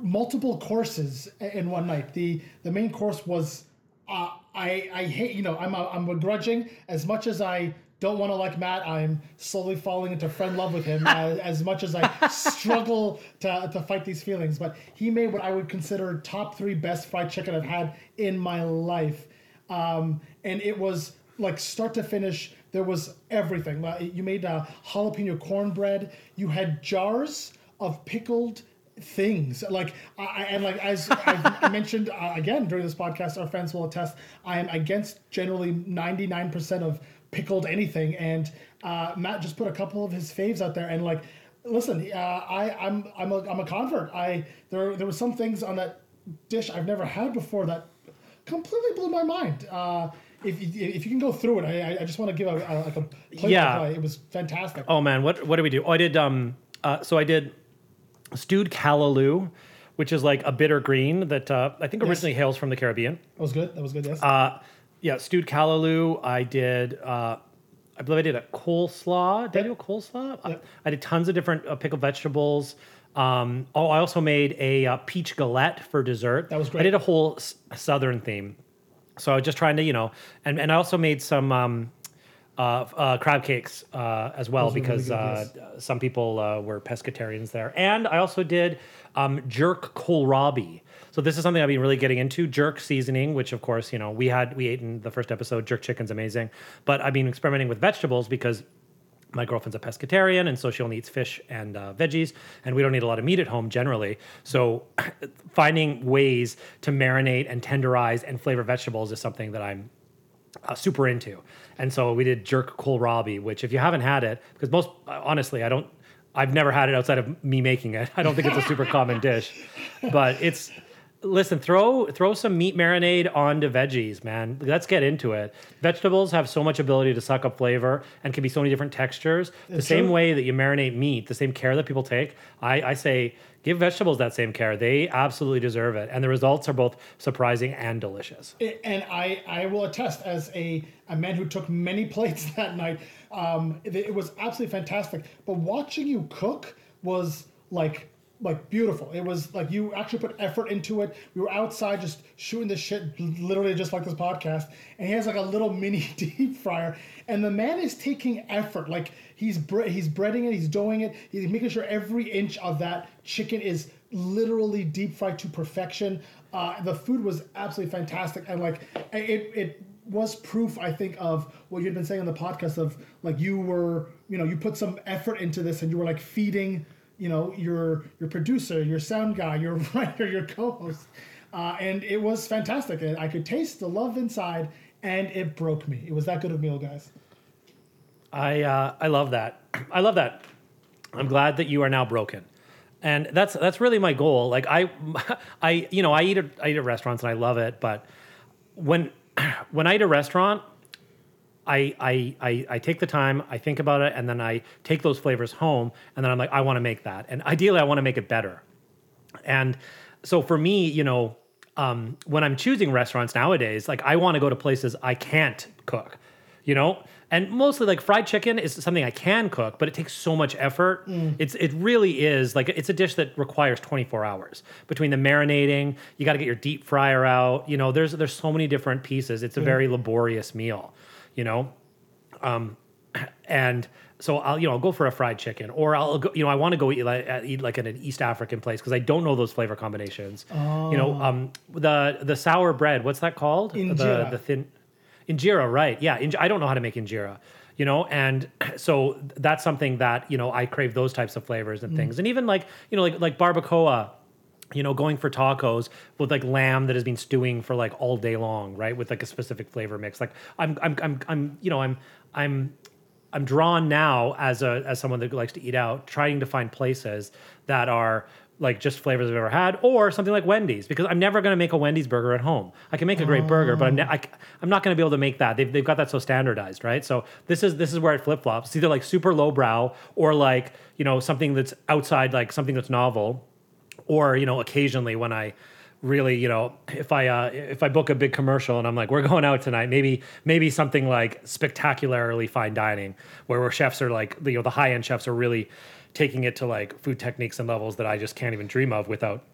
S2: multiple courses in one night. The the main course was uh, I I hate you know I'm a, I'm begrudging as much as I don't want to like Matt. I'm slowly falling into friend love with him as, *laughs* as much as I struggle to, to fight these feelings. But he made what I would consider top three best fried chicken I've had in my life. Um, and it was like start to finish, there was everything. You made uh, jalapeno cornbread, you had jars of pickled things like I, I- and like as I *laughs* mentioned uh, again during this podcast our friends will attest i am against generally 99% of pickled anything and uh, matt just put a couple of his faves out there and like listen uh, i i'm i'm a, I'm a convert i there there were some things on that dish i've never had before that completely blew my mind uh if, you- if you can go through it, I, I- just want to give a, a like a
S1: Yeah.
S2: It was fantastic.
S1: Oh man, what what did we do? Oh, I did um uh, so I did stewed callaloo, which is like a bitter green that uh, I think originally hails from the Caribbean.
S2: That was good. That was good. Yes.
S1: Uh, yeah, stewed callaloo. I did. Uh, I believe I did a coleslaw. Did I do a coleslaw? I, I did tons of different uh, pickled vegetables. Um, oh, I also made a uh, peach galette for dessert.
S2: That was great.
S1: I did a whole s- southern theme. So I was just trying to, you know, and, and I also made some um, uh, uh, crab cakes uh, as well
S2: Those were really
S1: because uh, some people uh, were pescatarians there. And I also did um, jerk kohlrabi. So this is something I've been really getting into jerk seasoning, which of course you know we had we ate in the first episode. Jerk chicken's amazing, but I've been experimenting with vegetables because my girlfriend's a pescatarian and so she only eats fish and uh, veggies and we don't eat a lot of meat at home generally. So *clears throat* finding ways to marinate and tenderize and flavor vegetables is something that i'm uh, super into. And so we did jerk kohlrabi which if you haven't had it because most honestly i don't i've never had it outside of me making it. *laughs* I don't think it's a super common dish. But it's listen throw throw some meat marinade onto veggies man. Let's get into it. Vegetables have so much ability to suck up flavor and can be so many different textures. The same
S2: true.
S1: way that you marinate meat the same care that people take I, I say give vegetables that same care. They absolutely deserve it. And the results are both surprising and delicious.
S2: And I, I will attest as a, a man who took many *laughs* plates that night um, it, it was absolutely fantastic. But watching you cook was like like beautiful. It was like you actually put effort into it. We were outside just shooting this shit literally just like this podcast. And he has like a little mini *laughs* deep fryer. And the man is taking effort. Like he's bre- he's breading it he's doing it. He's making sure every inch of that chicken is literally deep fried to perfection. Uh, the food was absolutely fantastic. And like it, it was proof i think of what you'd been saying on the podcast of like you were you know you put some effort into this and you were like feeding you know your your producer your sound guy your *laughs* writer your co-host uh, and it was fantastic i could taste the love inside and it broke me it was that good of a meal guys
S1: I uh, I love that. I love that. I'm glad that you are now broken, and that's that's really my goal. Like I, *laughs* I you know I eat at, I eat at restaurants and I love it, but when *clears throat* when I eat a restaurant, I, I I I take the time, I think about it, and then I take those flavors home, and then I'm like, I want to make that, and ideally, I want to make it better. And so for me, you know, um, when I'm choosing restaurants nowadays, like I want to go to places I can't cook you know. And mostly like fried chicken is something I can cook, but it takes so much effort. It's it really is like it's a dish that requires 24 hours between the marinating. You got to get your deep fryer out. You know, there's there's so many different pieces. It's a very laborious meal. You know, um, *clears throat* and so I'll you know I'll go for a fried chicken, or I'll go you know I want to go eat like eat like at an East African place because I don't know those flavor combinations. You know, um, the the sour bread, what's that called? The
S2: Injera.
S1: the thin injera, right? Yeah, inj- I don't know how to make injera. You know, and *clears throat* so that's something that you know I crave those types of flavors and things, and even like you know like like barbacoa you know, going for tacos with like lamb that has been stewing for like all day long, right? With like a specific flavor mix. Like I'm, I'm, I'm, I'm, you know, I'm, I'm, I'm drawn now as a as someone that likes to eat out, trying to find places that are like just flavors I've ever had, or something like Wendy's, because I'm never going to make a Wendy's burger at home. I can make a great burger, but I'm ne- oh. I, am not going to be able to make that. They've, they've got that so standardized, right? So this is this is where it flip flops. It's either like super lowbrow or like you know something that's outside, like something that's novel or you know occasionally when i really you know if i uh, if i book a big commercial and i'm like we're going out tonight maybe maybe something like spectacularly fine dining where where chefs are like you know the high end chefs are really taking it to like food techniques and levels that i just can't even dream of without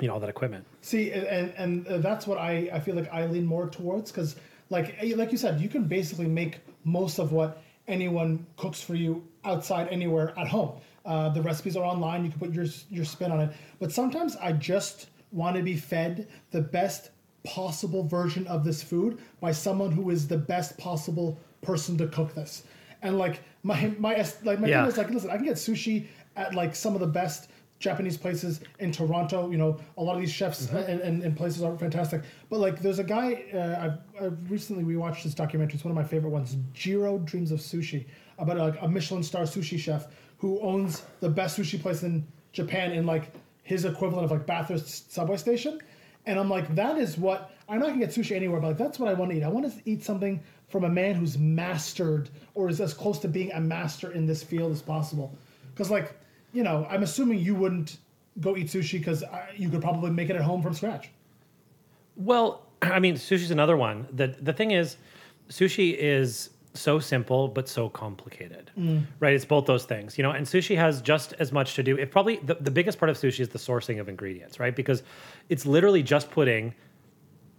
S1: you know all that equipment
S2: See, and and uh, that's what I, I feel like I lean more towards because, like eh, like you said, you can basically make most of what anyone cooks for you outside anywhere at home. Uh, the recipes are online. You can put your your spin on it. But sometimes I just want to be fed the best possible version of this food by someone who is the best possible person to cook this. And like my my like my
S1: Yeah.
S2: thing is like listen, I can get sushi at like some of the best Japanese places in Toronto. You know, a lot of these chefs and, and, and places are fantastic. But like, there's a guy uh, I've, I've recently rewatched this documentary. It's one of my favorite ones. Jiro Dreams of Sushi about like a Michelin star sushi chef who owns the best sushi place in Japan in like his equivalent of like Bathurst subway station. And I'm like, that is what I'm not gonna get sushi anywhere, but like that's what I want to eat. I want to eat something from a man who's mastered or is as close to being a master in this field as possible. Because like, you know, I'm assuming you wouldn't go eat sushi because uh, you could probably make it at home from scratch.
S1: Well, *clears throat* I mean, sushi's another one. The the thing is, sushi is so simple but so complicated, mm. right? It's both those things, you know. And sushi has just as much to do. It probably the, the biggest part of sushi is the sourcing of ingredients, right? Because it's literally just putting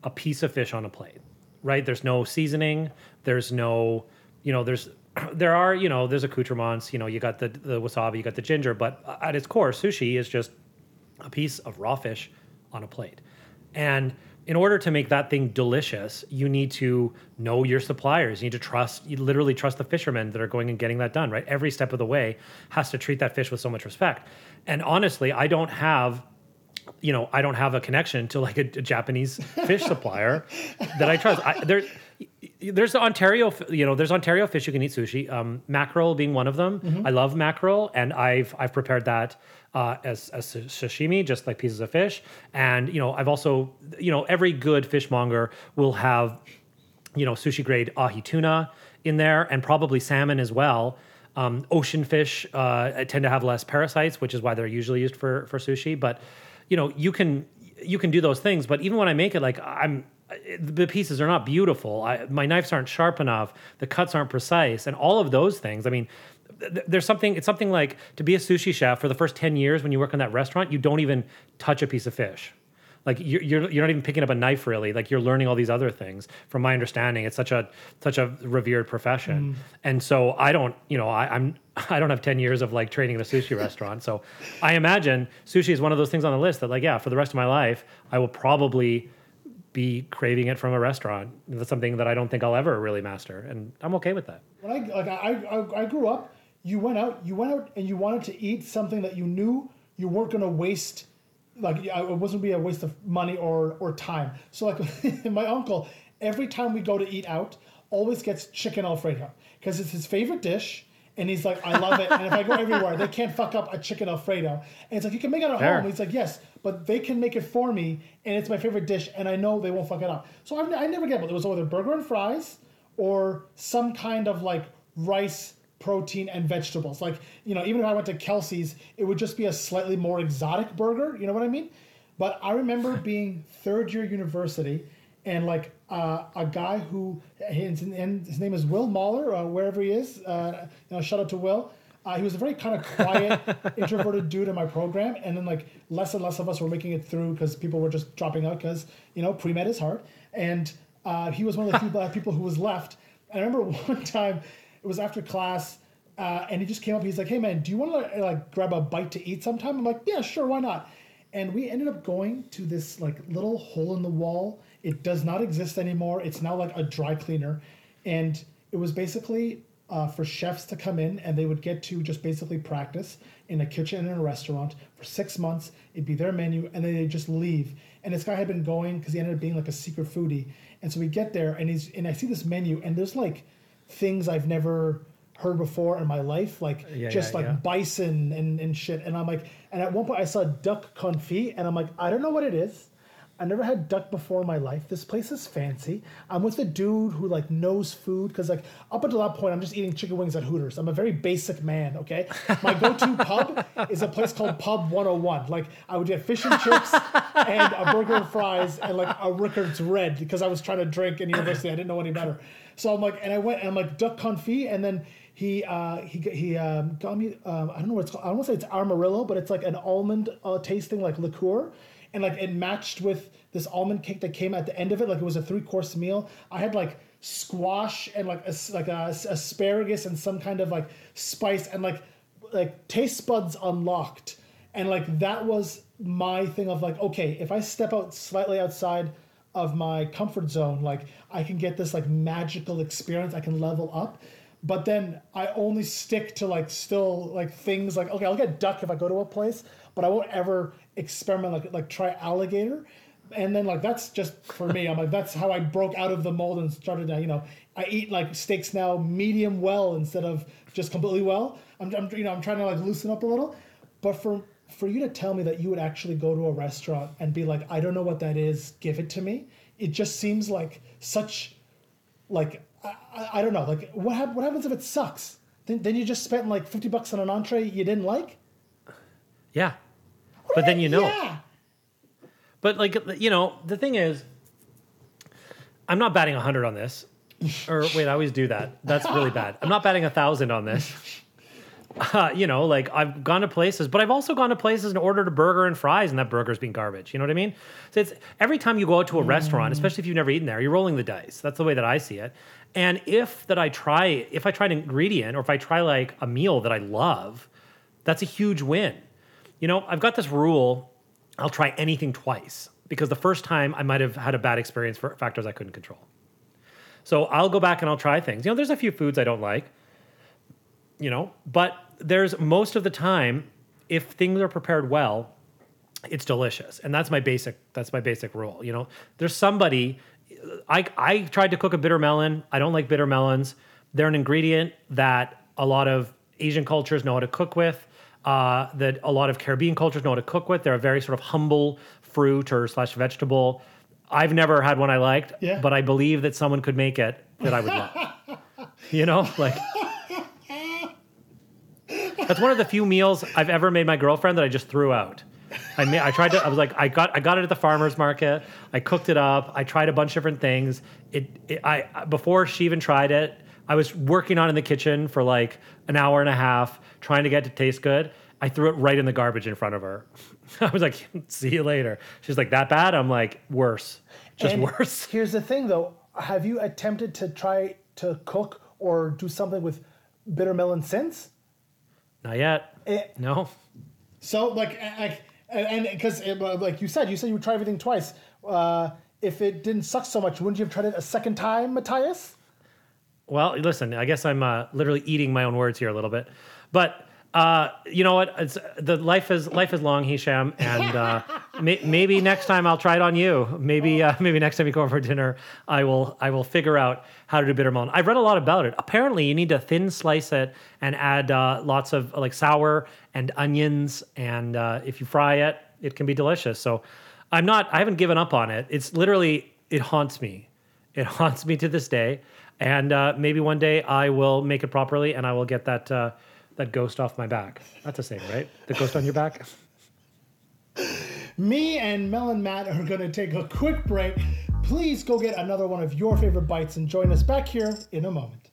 S1: a piece of fish on a plate, right? There's no seasoning. There's no, you know, there's *clears throat* there are, you know, there's accoutrements. You know, you got the the wasabi, you got the ginger, but at its core, sushi is just a piece of raw fish on a plate. And in order to make that thing delicious, you need to know your suppliers. You need to trust, you literally trust the fishermen that are going and getting that done, right? Every step of the way has to treat that fish with so much respect. And honestly, I don't have you know, I don't have a connection to like a, a Japanese fish *laughs* supplier that I trust. I, there, there's Ontario, you know, there's Ontario fish you can eat sushi. Um, mackerel being one of them. I love mackerel, and I've I've prepared that uh, as as sashimi, just like pieces of fish. And you know, I've also, you know, every good fishmonger will have, you know, sushi grade ahi tuna in there, and probably salmon as well. Um, ocean fish uh, tend to have less parasites, which is why they're usually used for for sushi. But you know, you can you can do those things. But even when I make it, like I'm the pieces are not beautiful. I, my knives aren't sharp enough. The cuts aren't precise, and all of those things. I mean, th- there's something. It's something like to be a sushi chef for the first ten years when you work in that restaurant, you don't even touch a piece of fish. Like you're, you're you're not even picking up a knife really. Like you're learning all these other things. From my understanding, it's such a such a revered profession, mm. and so I don't. You know, I, I'm *laughs* I don't have ten years of like training in a sushi restaurant. So I imagine sushi is one of those things on the list that like yeah, for the rest of my life, I will probably be craving it from a restaurant. That's something that I don't think I'll ever really master, and I'm okay with that.
S2: When I like I, I I grew up, you went out, you went out and you wanted to eat something that you knew you weren't going to waste. Like it wasn't be a waste of money or or time. So like *laughs* my uncle, every time we go to eat out, always gets chicken alfredo because it's his favorite dish. And he's like, I love it. And if I go everywhere, they can't fuck up a chicken alfredo. And it's like, you can make it at
S1: Fair.
S2: home. He's like, yes, but they can make it for me, and it's my favorite dish, and I know they won't fuck it up. So I've, I never get it. It was either burger and fries or some kind of like rice, protein, and vegetables. Like, you know, even if I went to Kelsey's, it would just be a slightly more exotic burger. You know what I mean? But I remember *laughs* being third year university, and like uh, a guy who his, his name is Will Mahler, uh, wherever he is. Uh, you know, shout out to Will. Uh, he was a very kind of quiet, *laughs* introverted dude in my program, and then like less and less of us were making it through because people were just dropping out because you know pre med is hard, and uh, he was one of the few black people who was left. I remember *laughs* one time, it was after class, uh, and he just came up. He's like, "Hey man, do you want to like grab a bite to eat sometime?" I'm like, "Yeah, sure, why not?" And we ended up going to this like little hole in the wall. It does not exist anymore. It's now like a dry cleaner, and it was basically uh, for chefs to come in and they would get to just basically practice in a kitchen in a restaurant for six months. It'd be their menu, and then they just leave. And this guy had been going because he ended up being like a secret foodie. And so we get there, and he's and I see this menu, and there's like things I've never heard before in my life, like
S1: Yeah,
S2: just
S1: yeah,
S2: like
S1: yeah.
S2: bison and, and shit. And I'm like, and at one point I saw duck confit, and I'm like, I don't know what it is. I never had duck before in my life. This place is fancy. I'm with a dude who like knows food because like up until that point I'm just eating chicken wings at Hooters. I'm a very basic man. Okay, my go-to *laughs* pub is a place called Pub 101. Like I would get fish and chips and a burger and fries and like a Rickard's Red because I was trying to drink in university. I didn't know any better. So I'm like, and I went and I'm like duck confit, and then he uh, he he um, got me. Um, I don't know what it's called. I don't want to say it's Amarillo, but it's like an almond uh, tasting like liqueur, and like it matched with this almond cake that came at the end of it. Like it was a three course meal. I had like squash and like a, like a, asparagus and some kind of like spice and like like taste buds unlocked, and like that was my thing of like okay, if I step out slightly outside of my comfort zone like i can get this like magical experience i can level up but then i only stick to like still like things like okay i'll get duck if i go to a place but i won't ever experiment like like try alligator and then like that's just for me i'm like that's how i broke out of the mold and started to you know i eat like steaks now medium well instead of just completely well i'm, I'm you know i'm trying to like loosen up a little but for for you to tell me that you would actually go to a restaurant and be like, I don't know what that is, give it to me. It just seems like such, like I, I, don't know, like what hap- what happens if it sucks? Then, then you just spent like fifty bucks on an entree you didn't like.
S1: Yeah. But then you know.
S2: Yeah.
S1: But like you know, the thing is, I'm not batting hundred on this. *laughs* Or wait, I always do that. That's really bad. I'm not batting a thousand on this. Uh, you know, like I've gone to places, but I've also gone to places and ordered a burger and fries, and that burger's been garbage. You know what I mean? So it's every time you go out to a restaurant, especially if you've never eaten there, you're rolling the dice. That's the way that I see it. And if that I try, if I try an ingredient or if I try like a meal that I love, that's a huge win. You know, I've got this rule I'll try anything twice because the first time I might have had a bad experience for factors I couldn't control. So I'll go back and I'll try things. You know, there's a few foods I don't like, you know, but there's most of the time, if things are prepared well, it's delicious. And that's my basic, that's my basic rule. You know, there's somebody, I, I tried to cook a bitter melon. I don't like bitter melons. They're an ingredient that a lot of Asian cultures know how to cook with, uh, that a lot of Caribbean cultures know how to cook with. They're a very sort of humble fruit or slash vegetable. I've never had one I liked,
S2: Yeah.
S1: but I believe that someone could make it that I would love. *laughs* you know, like that's one of the few meals I've ever made my girlfriend that I just threw out. I made, I tried to. I was like, I got, I got it at the farmers market. I cooked it up. I tried a bunch of different things. It, it I before she even tried it, I was working on in the kitchen for like an hour and a half, trying to get it to taste good. I threw it right in the garbage in front of her. *laughs* I was like, *laughs* "See you later." She's like, "That bad?" I'm like, "Worse, just
S2: And
S1: worse." *laughs*
S2: Here's the thing, though. Have you attempted to try to cook or do something with bitter melon since?
S1: Not yet.
S2: It-
S1: no.
S2: So like, and because like you said, you said you would try everything twice. Uh, if it didn't suck so much, wouldn't you have tried it a second time, Matthias?
S1: Well, listen, I guess I'm uh, literally eating my own words here a little bit, but uh, you know what? It's the life is life is long, Hisham, and uh, *laughs* may, maybe next time I'll try it on you. Maybe uh, maybe next time you come over for dinner, I will I will figure out how to do bitter melon. I've read a lot about it. Apparently, you need to thin slice it and add uh, lots of like sour and onions, and uh, if you fry it, it can be delicious. So, I'm not I haven't given up on it. It's literally it haunts me. It *laughs* haunts me to this day. And uh, maybe one day I will make it properly and I will get that uh, that ghost off my back. That's a saying, right? The ghost on your back. *laughs*
S2: Me and Mel and Matt are going to take a quick break. please go get another one of your favorite bites and join us back here in a moment.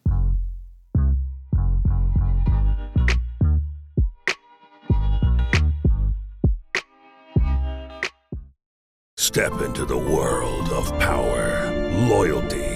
S4: Step into the world of power, loyalty,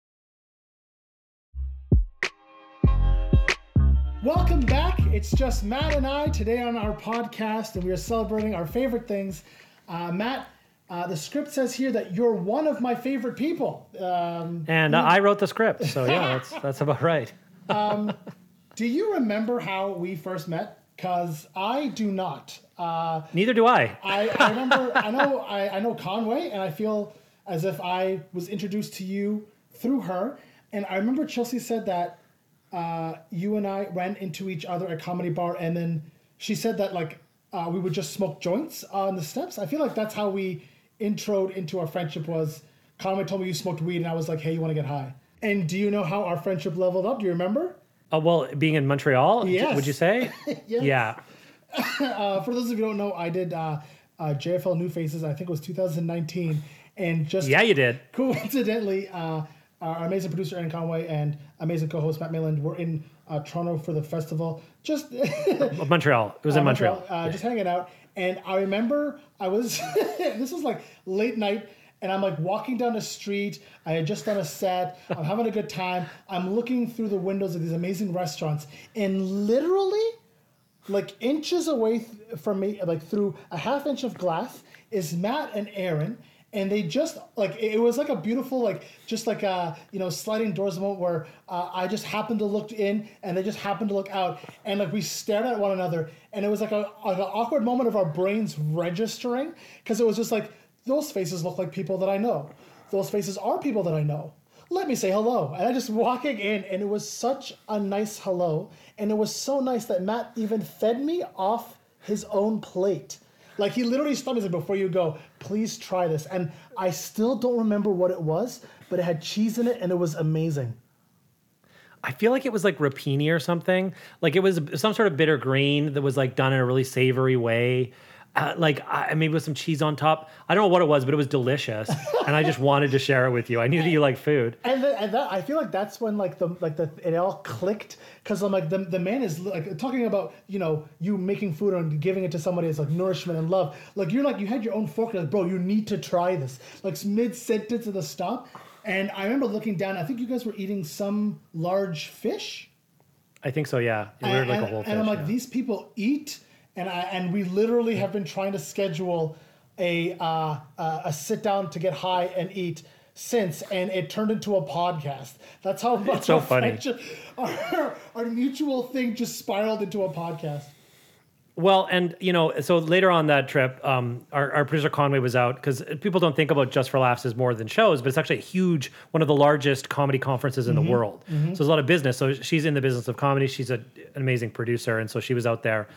S2: Welcome back. It's just Matt and I today on our podcast, and we are celebrating our favorite things. Uh, Matt, uh, the script says here that you're one of my favorite people. Um,
S1: And uh, I wrote the script, so yeah, that's *laughs* that's about right.
S2: um, do you remember how we first met? Because I do not. Uh,
S1: Neither do I.
S2: I, I remember. I know. I, I know Conway, and I feel as if I was introduced to you through her. And I remember Chelsea said that uh, you and I ran into each other at comedy bar, and then she said that like uh, we would just smoke joints on the steps. I feel like that's how we introed into our friendship. Was Conway told me you smoked weed, and I was like, hey, you want to get high? And do you know how our friendship leveled up? Do you remember?
S1: Oh well, being in Montreal,
S2: Yes.
S1: would you say? *laughs*
S2: Yes.
S1: Yeah. *laughs*
S2: uh, for those of you who don't know, I did uh, uh, JFL New Faces. I think it was 2019, and just
S1: Yeah, you did.
S2: Coincidentally, uh, our amazing producer Aaron Conway and amazing co-host Matt Malin were in uh, Toronto for the festival. Just *laughs*
S1: Montreal. It was in
S2: uh,
S1: Montreal.
S2: uh, just hanging out. And I remember I was, *laughs* this was like late night, and I'm like walking down the street. I had just done a set. I'm having a good time. I'm looking through the windows of these amazing restaurants, and literally, like inches away th- from me, like through a half inch of glass, is Matt and Aaron. And they just like it was like a beautiful like just like a you know sliding doors moment where uh, I just happened to look in and they just happened to look out and like we stared at one another and it was like a like an awkward moment of our brains registering because it was just like those faces look like people that I know. Those faces are people that I know. Let me say hello. And I just walking in and it was such a nice hello and it was so nice that Matt even fed me off his own plate. Like he literally stopped me before you go, please try this. And I still don't remember what it was, but it had cheese in it and it was amazing.
S1: I feel like it was like rapini or something. Like it was some sort of bitter green that was like done in a really savory way. Uh, like uh, maybe with some cheese on top. I don't know what it was, but it was delicious, *laughs* and I just wanted to share it with you. I knew that you like food.
S2: And, the, and that, I feel like that's when like the like the it all clicked because I'm like the, the man is like talking about you know you making food and giving it to somebody is like nourishment and love. Like you're like you had your own fork like bro you need to try this like mid sentence of the stop. And I remember looking down. I think you guys were eating some large fish.
S1: I think so. Yeah, we were
S2: and,
S1: like a whole.
S2: and
S1: fish,
S2: I'm like,
S1: yeah.
S2: these people eat, and I and we literally have been trying to schedule a uh, uh, a sit down to get high and eat since, and it turned into a podcast. That's how much
S1: so
S2: our
S1: funny.
S2: our, our mutual thing just spiraled into a podcast.
S1: Well, and you know, so later on that trip, um, our, our producer Conway was out because people don't think about Just for Laughs as more than shows, but it's actually a huge, one of the largest comedy conferences in
S5: Mhm,
S1: the world.
S5: mhm.
S1: So there's a lot of business. So she's in the business of comedy. She's a, an amazing producer, and so she was out there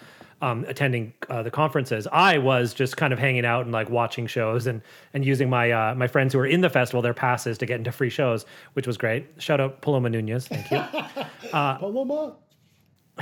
S1: um, attending uh, the conferences. I was just kind of hanging out and like watching shows and and using my uh, my friends who were in the festival their passes to get into free shows, which was great. Shout out Paloma Nunez, thank you. *laughs* Uh,
S2: Paloma.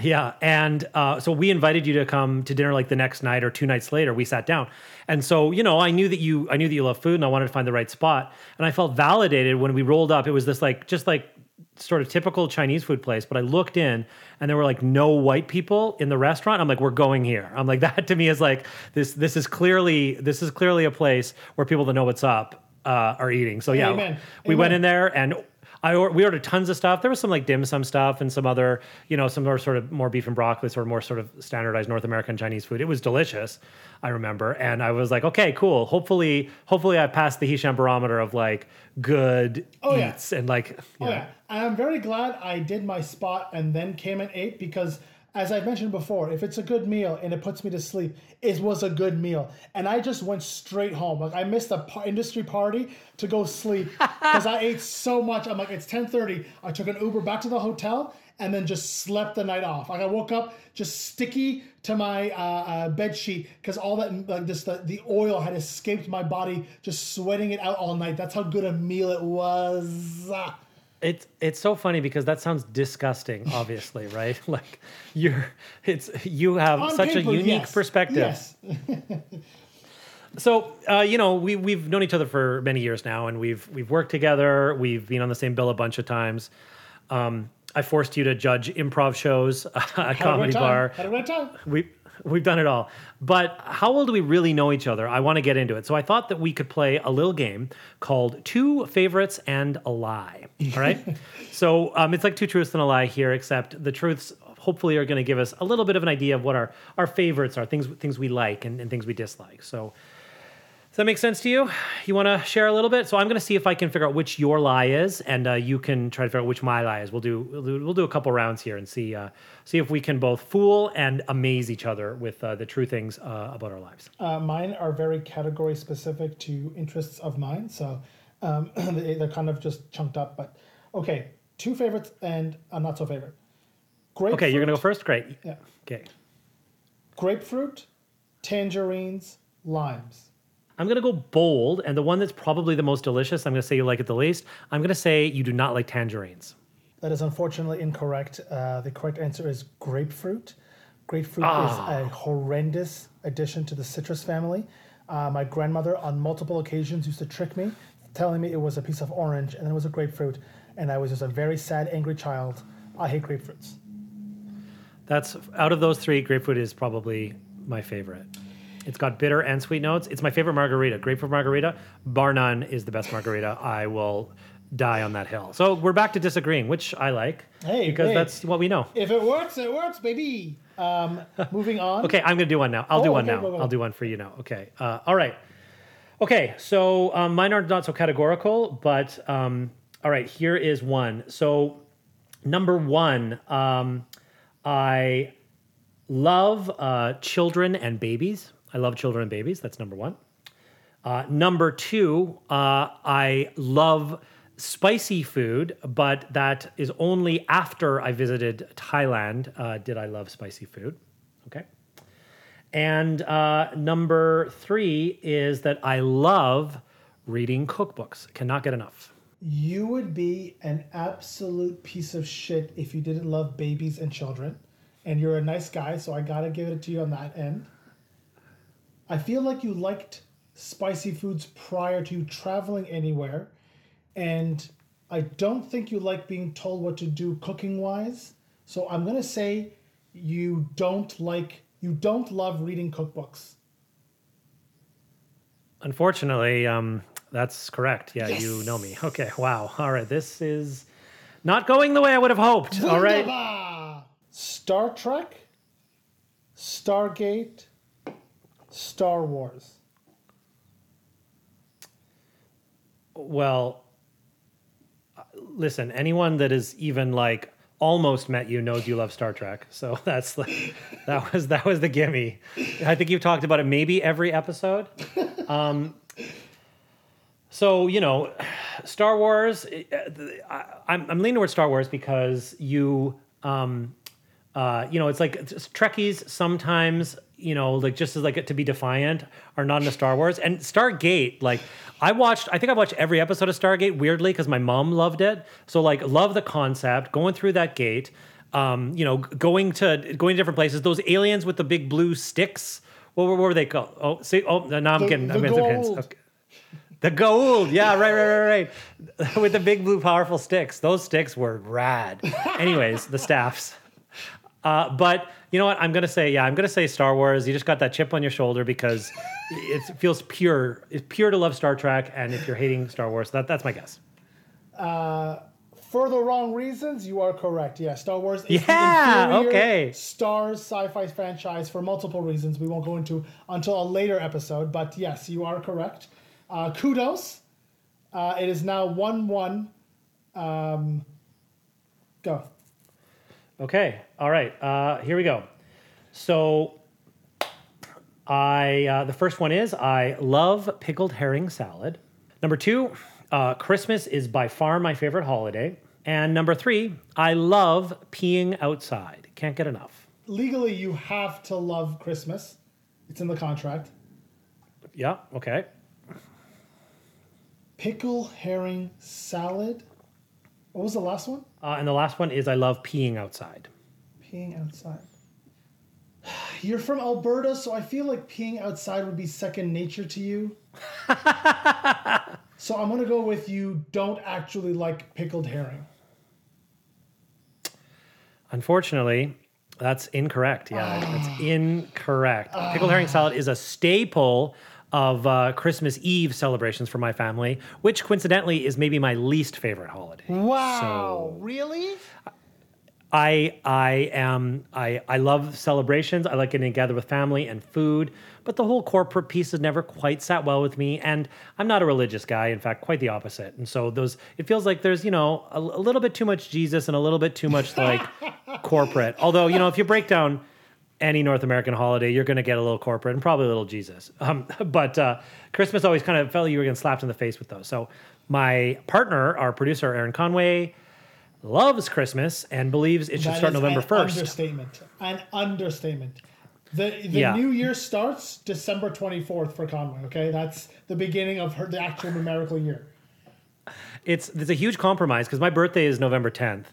S1: yeah, and uh, so we invited you to come to dinner like the next night or two nights later. We sat down, and so you know, I knew that you, I knew that you love food, and I wanted to find the right spot. And I felt validated when we rolled up. It was this like just like sort of typical Chinese food place, but I looked in and there were like no white people in the restaurant. I'm like, we're going here. I'm like, *laughs* that to me is like this. This is clearly this is clearly a place where people that know what's up uh, are eating. So yeah,
S2: Amen.
S1: we went in there and I or, we ordered tons of stuff. There was some like dim sum stuff and some other, you know, some more sort of more beef and broccoli, sort of more sort of standardized North American Chinese food. It was delicious, I remember, and I was like, okay, cool. Hopefully, hopefully, I passed the Hisham barometer of like good
S2: Oh, yeah.
S1: eats and like,
S2: Oh
S1: know,
S2: yeah, I'm very glad I did my spot and then came and ate because, as I've mentioned before, if it's a good meal and it puts me to sleep, it was a good meal. And I just went straight home. Like I missed a par- industry party to go sleep *laughs* because I ate so much. I'm like, it's 10:30. I took an Uber back to the hotel and then just slept the night off. Like I woke up just sticky to my uh, uh, bed sheet because all that like just the, the oil had escaped my body, just sweating it out all night. That's how good a meal it was.
S1: It's it's so funny because that sounds disgusting, obviously, *laughs* right? Like you're it's you have
S2: On
S1: such a unique
S2: yes.
S1: perspective.
S2: Yes. *laughs*
S1: So uh, you know, we we've known each other for many years now, and we've we've worked together. We've been on the same bill a bunch of times. Um, I forced you to judge improv shows *laughs* at
S2: a
S1: Comedy. Bar.
S2: Had a great time.
S1: We we've done it all. But how well do we really know each other? I want to get into it. So I thought that we could play a little game called Two Favorites and a Lie. All right. *laughs* so um, it's like two truths and a lie here, except the truths hopefully are going to give us a little bit of an idea of what our our favorites are, things things we like and, and things we dislike. So. Does that make sense to you? You want to share a little bit? So I'm going to see if I can figure out which your lie is, and uh, you can try to figure out which my lie is. We'll do we'll do, we'll do a couple rounds here and see uh, see if we can both fool and amaze each other with uh, the true things uh, about our lives.
S2: Uh, mine are very category specific to interests of mine, so um, *clears throat* they- they're kind of just chunked up. But okay, two favorites and a not so favorite. Grapefruit,
S1: Okay, you're going to go first. Great.
S2: Yeah.
S1: Okay.
S2: grapefruit, tangerines, limes.
S1: I'm going to go bold, and the one that's probably the most delicious, I'm going to say you like it the least. I'm going to say you do not like tangerines.
S2: That is unfortunately incorrect. Uh, the correct answer is grapefruit. Grapefruit
S1: Ah.
S2: is a horrendous addition to the citrus family. Uh, my grandmother, on multiple occasions, used to trick me, telling me it was a piece of orange and it was a grapefruit, and I was just a very sad, angry child. I hate grapefruits.
S1: That's out of those three, grapefruit is probably my favorite. It's got bitter and sweet notes. It's my favorite margarita. Grapefruit margarita, bar none, is the best margarita. I will die on that hill. So we're back to disagreeing, which I like
S2: Hey,
S1: because
S2: hey.
S1: that's what we know.
S2: If it works, it works, baby. Um, moving on.
S1: Okay, I'm going to do one now. I'll do one
S2: okay,
S1: now.
S2: go, go.
S1: I'll do one for you now. Okay. Uh, all right. Okay. So um, mine are not so categorical, but um, all right. Here is one. So number one, um, I love uh, children and babies. I love children and babies. That's number one. Uh, number two, uh, I love spicy food, but that is only after I visited Thailand uh, did I love spicy food. Okay. And uh, number three is that I love reading cookbooks. Cannot get enough.
S2: You would be an absolute piece of shit if you didn't love babies and children. And you're a nice guy, so I gotta give it to you on that end. I feel like you liked spicy foods prior to you traveling anywhere. And I don't think you like being told what to do cooking wise. So I'm gonna say you don't like you don't love reading cookbooks.
S1: Unfortunately, um, that's correct. Yeah, you know me. Okay, wow. All right, this is not going the way I would have hoped. All right.
S2: Star Trek, Stargate, Star Wars.
S1: Well, listen, anyone that is even like almost met you knows you love Star Trek. So *laughs* that's the, that was that was the gimme. I think you've talked about it maybe every episode. Um, so you know, Star Wars. uh, I, I'm I'm leaning towards Star Wars because you. Um, uh, you know, it's like Trekkies sometimes, you know, like just as like to be defiant, are not into Star Wars. And Stargate, like I watched, I think I watched every episode of Stargate weirdly because my mom loved it. So like, love the concept, going through that gate, um, you know, going to going to different places. Those aliens with the big blue sticks. What were, what were they called? Oh, see, oh, now I'm
S2: The-
S1: getting,
S2: the
S1: I'm getting. Okay. The gold, yeah, right, right, right, right. *laughs* With the big blue powerful sticks. Those sticks were rad. Anyways, the staffs. Uh, but you know what? I'm gonna say, yeah, I'm gonna say Star Wars. You just got that chip on your shoulder because *laughs* it feels pure. It's pure to love Star Trek, and if you're hating Star Wars, that, that's my guess.
S2: Uh, for the wrong reasons, you are correct. Yeah, Star Wars is
S1: Yeah,
S2: the inferior
S1: okay.
S2: Stars sci-fi franchise for multiple reasons we won't go into until a later episode. But yes, you are correct. Uh, kudos. Uh, it is now one-one. Um, go.
S1: Okay. All right. Uh, here we go. So, I uh, the first one is I love pickled herring salad. Number two, uh, Christmas is by far my favorite holiday. And number three, I love peeing outside. Can't get enough.
S2: Legally, you have to love Christmas. It's in the contract.
S1: Yeah. Okay.
S2: Pickle herring salad. What was the last one?
S1: Uh, and the last one is I love peeing outside.
S2: Peeing outside. *sighs* You're from Alberta, so I feel like peeing outside would be second nature to you. *laughs* so I'm gonna go with you. Don't actually like pickled herring.
S1: Unfortunately, that's incorrect. Yeah, that's incorrect. Pickled herring salad is a staple of uh, Christmas Eve celebrations for my family, which coincidentally is maybe my least favorite holiday.
S2: Wow, So, really?
S1: I I am I I love celebrations. I like getting together with family and food, but the whole corporate piece has never quite sat well with me. And I'm not a religious guy. In fact, quite the opposite. And so those it feels like there's you know a, a little bit too much Jesus and a little bit too much like *laughs* corporate. Although you know if you break down any North American holiday, you're going to get a little corporate and probably a little Jesus. Um, *laughs* but uh, Christmas always kind of felt like you were getting slapped in the face with those. So my partner, our producer Aaron Conway, loves Christmas and believes it should
S2: That
S1: start November
S2: an
S1: first.
S2: Understatement. An understatement. The the
S1: Yeah.
S2: new year starts December 24th for Conway. Okay, that's the beginning of her the actual numerical year.
S1: it's it's a huge compromise because my birthday is November 10th.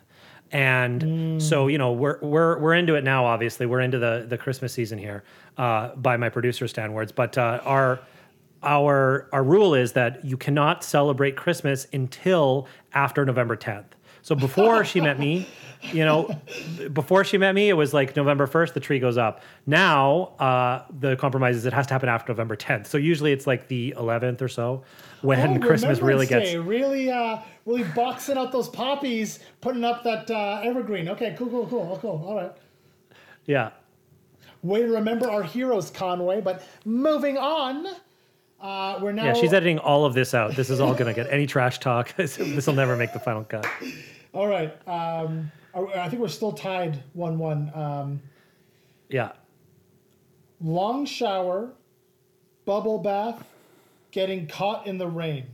S1: And so, you know, we're we're we're into it now. Obviously, we're into the the Christmas season here uh, by my producer Stan Words. But uh, our our our rule is that you cannot celebrate Christmas until after November 10th. So before she met me, you know, before she met me, it was like November 1st, the tree goes up. Now, uh, the compromise is it has to happen after November 10th. So usually it's like the 11th or so when
S2: Oh, *laughs*
S1: Christmas really gets
S2: Day, really uh really boxing out those poppies, putting up that uh, evergreen. Okay, cool, cool, cool, cool. All right.
S1: Yeah.
S2: Way to remember our heroes, Conway. But moving on, uh, we're now.
S1: Yeah, she's editing all of this out. This is all going to get any trash talk. *laughs* this will never make the final cut. *laughs*
S2: All right. Um, I I think we're still tied one-one. Um,
S1: Yeah.
S2: long shower, bubble bath, getting caught in the rain.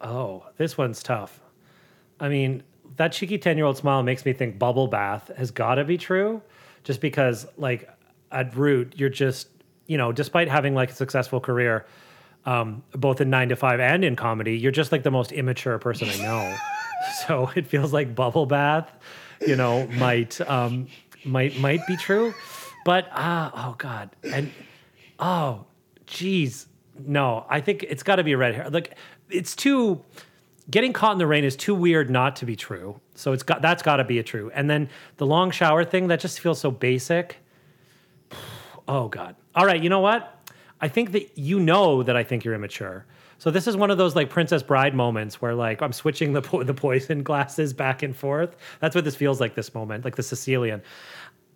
S1: Oh, this one's tough. I mean, that cheeky 10 year old smile makes me think bubble bath has got to be true just because, like, at root, you're just, you know, despite having like a successful career, um, both in nine to five and in comedy, you're just like the most immature person I know. *laughs* so it feels like bubble bath, you know, might, um, might, might be true. But, ah, oh God. And, oh, geez. No, I think it's got to be a red hair. Like, it's too getting caught in the rain is too weird not to be true. So it's got that's got to be a true. And then the long shower thing that just feels so basic. Oh god. All right, you know what? I think that you know that I think you're immature. So this is one of those like Princess Bride moments where like I'm switching the po- the poison glasses back and forth. That's what this feels like this moment, like the Sicilian.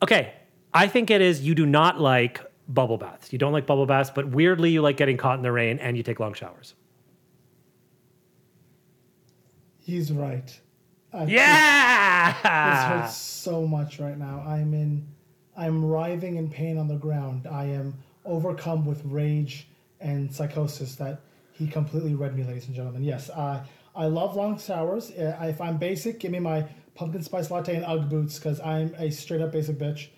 S1: Okay, I think it is you do not like bubble baths. You don't like bubble baths, but weirdly you like getting caught in the rain and you take long showers.
S2: He's right. Uh,
S1: Yeah!
S2: This hurts so much right now. I'm in. I'm writhing in pain on the ground. I am overcome with rage and psychosis that he completely read me, ladies and gentlemen. Yes, uh, I love long showers. Uh, If I'm basic, give me my pumpkin spice latte and UGG boots because I'm a straight up basic bitch.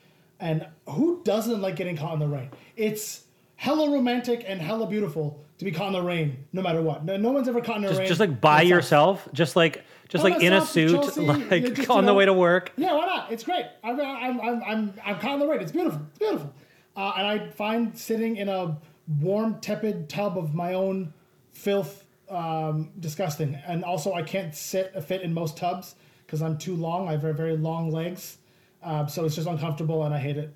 S2: And who doesn't like getting caught in the rain? It's hella romantic and hella beautiful to be caught in the rain, no matter what. No, no one's ever caught in the
S1: just,
S2: rain.
S1: just like by yourself, just like just like in a suit,
S2: Chelsea, *laughs*
S1: like
S2: just,
S1: on
S2: you
S1: the way to work.
S2: Yeah, why not? It's great. I'm I'm I'm I'm, I'm in the rain. It's beautiful. It's beautiful. Uh, and I find sitting in a warm, tepid tub of my own filth um, disgusting. And also, I can't sit a fit in most tubs because I'm too long. I have very very long legs, uh, so it's just uncomfortable and I hate it.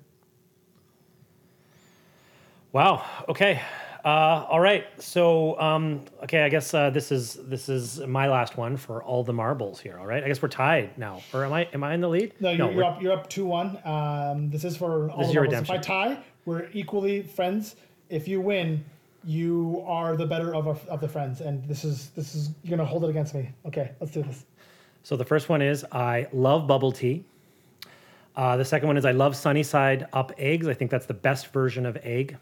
S1: Wow. Okay. Uh, all right. So, um, okay, I guess uh, this is this is my last one for all the marbles here. All right. I guess we're tied now, or am I am I in the lead?
S2: No, you're, you're up. You're up two one. Um, this is for all
S1: is
S2: the
S1: your
S2: marbles. If I tie, we're equally friends. If you win, you are the better of, our, of the friends, and this is this is you're gonna hold it against me. Okay, let's do this.
S1: So the first one is I love bubble tea. Uh, the second one is I love sunny side up eggs. I think that's the best version of egg.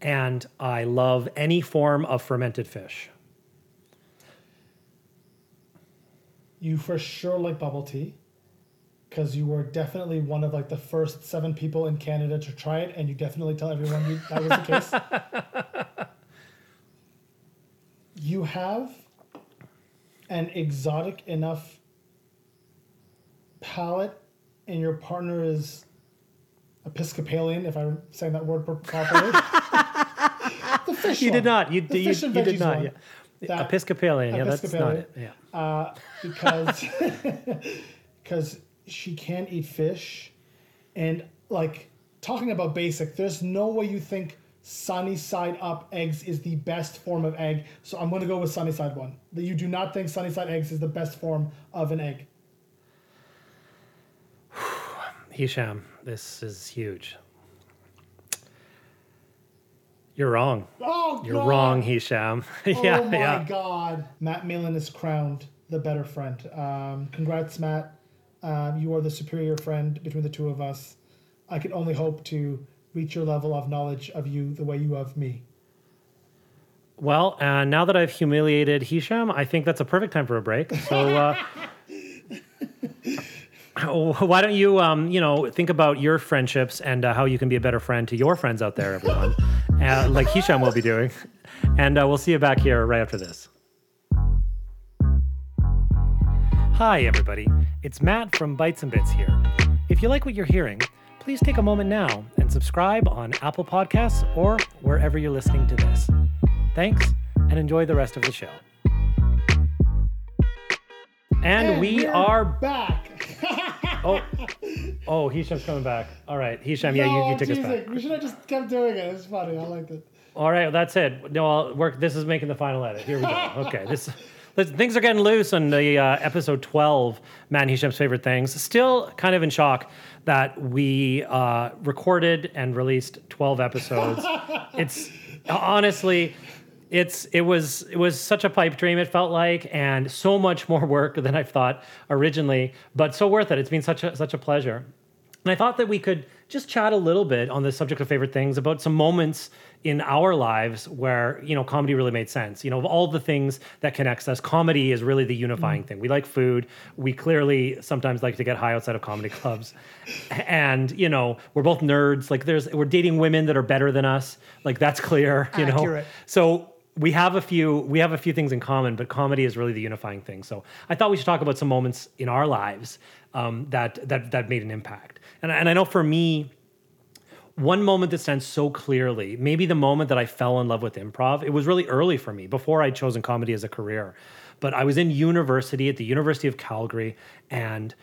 S1: And I love any form of fermented fish.
S2: You for sure like bubble tea, because you were definitely one of like the first seven people in Canada to try it, and you definitely tell everyone you, that was the case. *laughs* you have an exotic enough palate, and your partner is Episcopalian, if I'm saying that word properly. *laughs* fish
S1: You did not. You,
S2: The
S1: you,
S2: fish and
S1: you did not.
S2: one.
S1: Yeah.
S2: That-
S1: Episcopalian. Yeah, that's not it. Yeah.
S2: Uh, because *laughs* because she can't eat fish, and like talking about basic, there's no way you think sunny side up eggs is the best form of egg. So I'm going to go with sunny side one. That you do not think sunny side eggs is the best form of an egg. *sighs*
S1: Hisham, this is huge. You're wrong.
S2: Oh,
S1: You're
S2: God.
S1: wrong, Hisham. *laughs* yeah,
S2: oh my
S1: yeah.
S2: God, Matt Malin is crowned the better friend. Um, congrats, Matt. Um, you are the superior friend between the two of us. I can only hope to reach your level of knowledge of you the way you of me.
S1: Well, uh, now that I've humiliated Hisham, I think that's a perfect time for a break. So, uh, *laughs* *laughs* why don't you, um, you know, think about your friendships and uh, how you can be a better friend to your friends out there, everyone, uh, like Hisham will be doing. And uh, we'll see you back here right after this. Hi, everybody. It's Matt from Bites and Bits here. If you like what you're hearing, please take a moment now and subscribe on Apple Podcasts or wherever you're listening to this. Thanks, and enjoy the rest of the show. And, we
S2: we're
S1: are
S2: back.
S1: Oh, oh, Hisham's coming back. All right, Hisham, yeah,
S2: no,
S1: you, you took us back.
S2: We should have just kept doing it. It's funny. I liked it.
S1: All right, well, that's it. No, I'll work. This is making the final edit. Here we go. *laughs* Okay, this. let's- Things are getting loose on the uh, episode 12, Man Hisham's favorite things. Still kind of in shock that we uh, recorded and released 12 episodes. *laughs* it's honestly, it's it was it was such a pipe dream. It felt like, and so much more *laughs* work than I thought originally, but so worth it. It's been such a such a pleasure. And I thought that we could just chat a little bit on the subject of favorite things about some moments in our lives where, you know, comedy really made sense. You know, of all the things that connects us, comedy is really the unifying mm-hmm. thing. We like food. We clearly sometimes like to get high outside of comedy clubs. *laughs* And, you know, we're both nerds. Like there's we're dating women that are better than us. Like that's clear, you know. So we have a few we have a few things in common, but comedy is really the unifying thing. So I thought we should talk about some moments in our lives um, that that that made an impact. And and I know for me, one moment that stands so clearly, maybe the moment that I fell in love with improv. It was really early for me before I'd chosen comedy as a career, but I was in university at the University of Calgary and.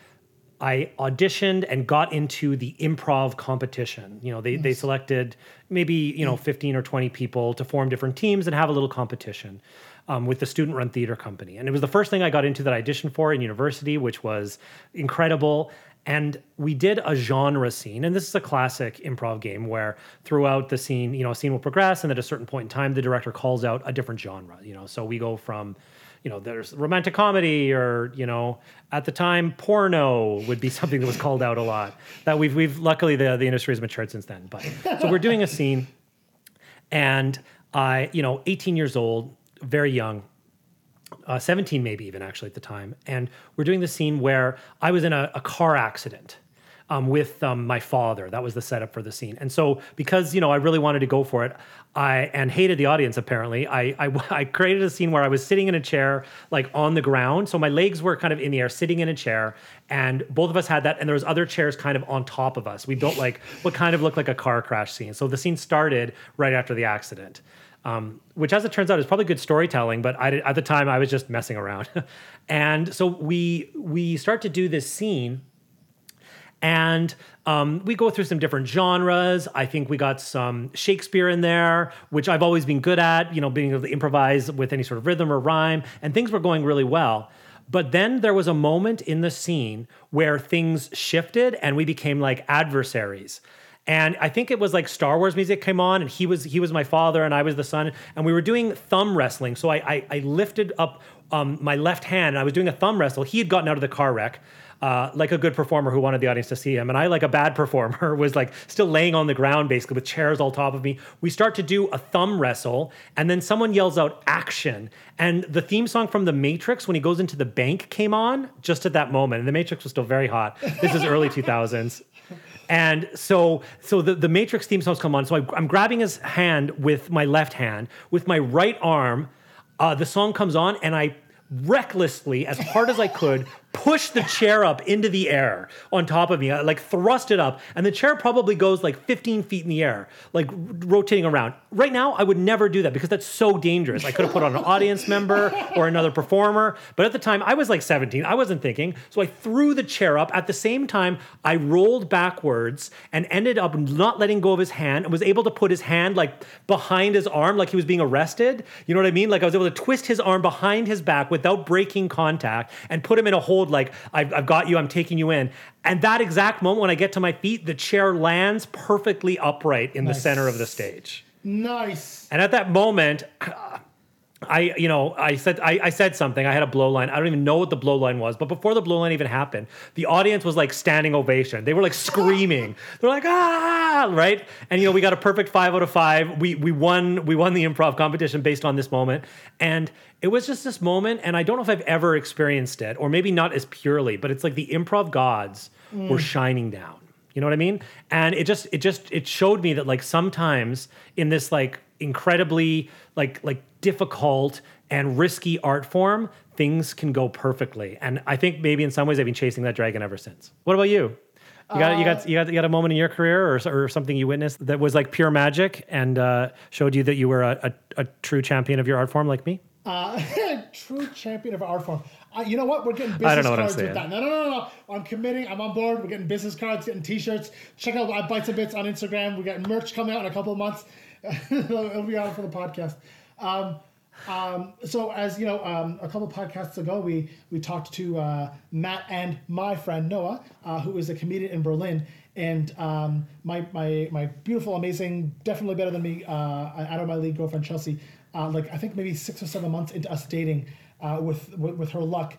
S1: I auditioned and got into the improv competition. You know, they, they selected maybe, you know, 15 or 20 people to form different teams and have a little competition um, with the student run theater company. And it was the first thing I got into that I auditioned for in university, which was incredible. And we did a genre scene. And this is a classic improv game where throughout the scene, you know, a scene will progress. And at a certain point in time, the director calls out a different genre, you know. So we go from, you know, there's romantic comedy or, you know, at the time, porno would be something that was called out a lot. That we've, we've luckily the, the industry has matured since then. But so we're doing a scene and I, you know, 18 years old, very young, uh, 17 maybe even actually at the time. And we're doing the scene where I was in a, a car accident um, with um, my father. That was the setup for the scene. And so because, you know, I really wanted to go for it, I and hated the audience apparently, I, I, *laughs* I created a scene where I was sitting in a chair, like on the ground. So my legs were kind of in the air, sitting in a chair. And both of us had that. And there was other chairs kind of on top of us. We built like *laughs* what kind of looked like a car crash scene. So the scene started right after the accident. Um, which, as it turns out, is probably good storytelling. But I, at the time, I was just messing around, *laughs* and so we we start to do this scene, and um, we go through some different genres. I think we got some Shakespeare in there, which I've always been good at. You know, being able to improvise with any sort of rhythm or rhyme, and things were going really well. But then there was a moment in the scene where things shifted and we became like adversaries. And I think it was like Star Wars music came on, and he was he was my father, and I was the son, and we were doing thumb wrestling. So I I, I lifted up um, my left hand, and I was doing a thumb wrestle. He had gotten out of the car wreck, uh, like a good performer who wanted the audience to see him. And I, like a bad *laughs* performer, was like still laying on the ground basically with chairs all top of me. We start to do a thumb wrestle, and then someone yells out action. And the theme song from The Matrix, when he goes into the bank, came on just at that moment. And The Matrix was still very hot. This is early 2000s. *laughs* And so, so the, the Matrix theme songs come on. So I, I'm grabbing his hand with my left hand. With my right arm, uh, the song comes on, and I recklessly, as hard as I could, push the chair up into the air on top of me, I, like thrust it up, and the chair probably goes like 15 feet in the air, like r- rotating around. Right now, I would never do that because that's so dangerous. I could have put on an audience member or another performer, but at the time I was like 17. I wasn't thinking, so I threw the chair up. At the same time, I rolled backwards and ended up not letting go of his hand and was able to put his hand like behind his arm, like he was being arrested. You know what I mean? Like I was able to twist his arm behind his back without breaking contact and put him in a hold like I've, I've got you, I'm taking you in. And that exact moment when I get to my feet, the chair lands perfectly upright in the center of the stage.
S2: Nice.
S1: And at that moment, I, you know, I said, I, I said something. I had a blow line. I don't even know what the blow line was, but before the blow line even happened, the audience was like standing ovation. They were like screaming. *laughs* They're like, ah, right. And you know, we got a perfect five out of five. We we won. We won the improv competition based on this moment, and it was just this moment. And I don't know if I've ever experienced it, or maybe not as purely, but it's like the improv gods
S2: Mm.
S1: were shining down. You know what I mean? And it just it just it showed me that like sometimes in this like incredibly like like difficult and risky art form, things can go perfectly. And I think maybe in some ways I've been chasing that dragon ever since. What about you? You got, you got you got you got a moment in your career or, or something you witnessed that was like pure magic and uh, showed you that you were a, a, a true champion of your art form like me.
S2: Uh, *laughs* true champion of art form. Uh, you know what? We're getting business
S1: I don't know what I'm
S2: cards with that. No, no, no, no. I'm committing. I'm on board. We're getting business cards, getting T-shirts. Check out uh, Bites and Bits on Instagram. We're getting merch coming out in a couple of months. *laughs* It'll be out for the podcast. Um, um, so as you know, um, a couple podcasts ago, we we talked to uh, Matt and my friend Noah, uh, who is a comedian in Berlin, and um, my my my beautiful, amazing, definitely better than me, uh, out of my league girlfriend Chelsea. Uh, like I think maybe six or seven months into us dating, uh, with, with with her luck,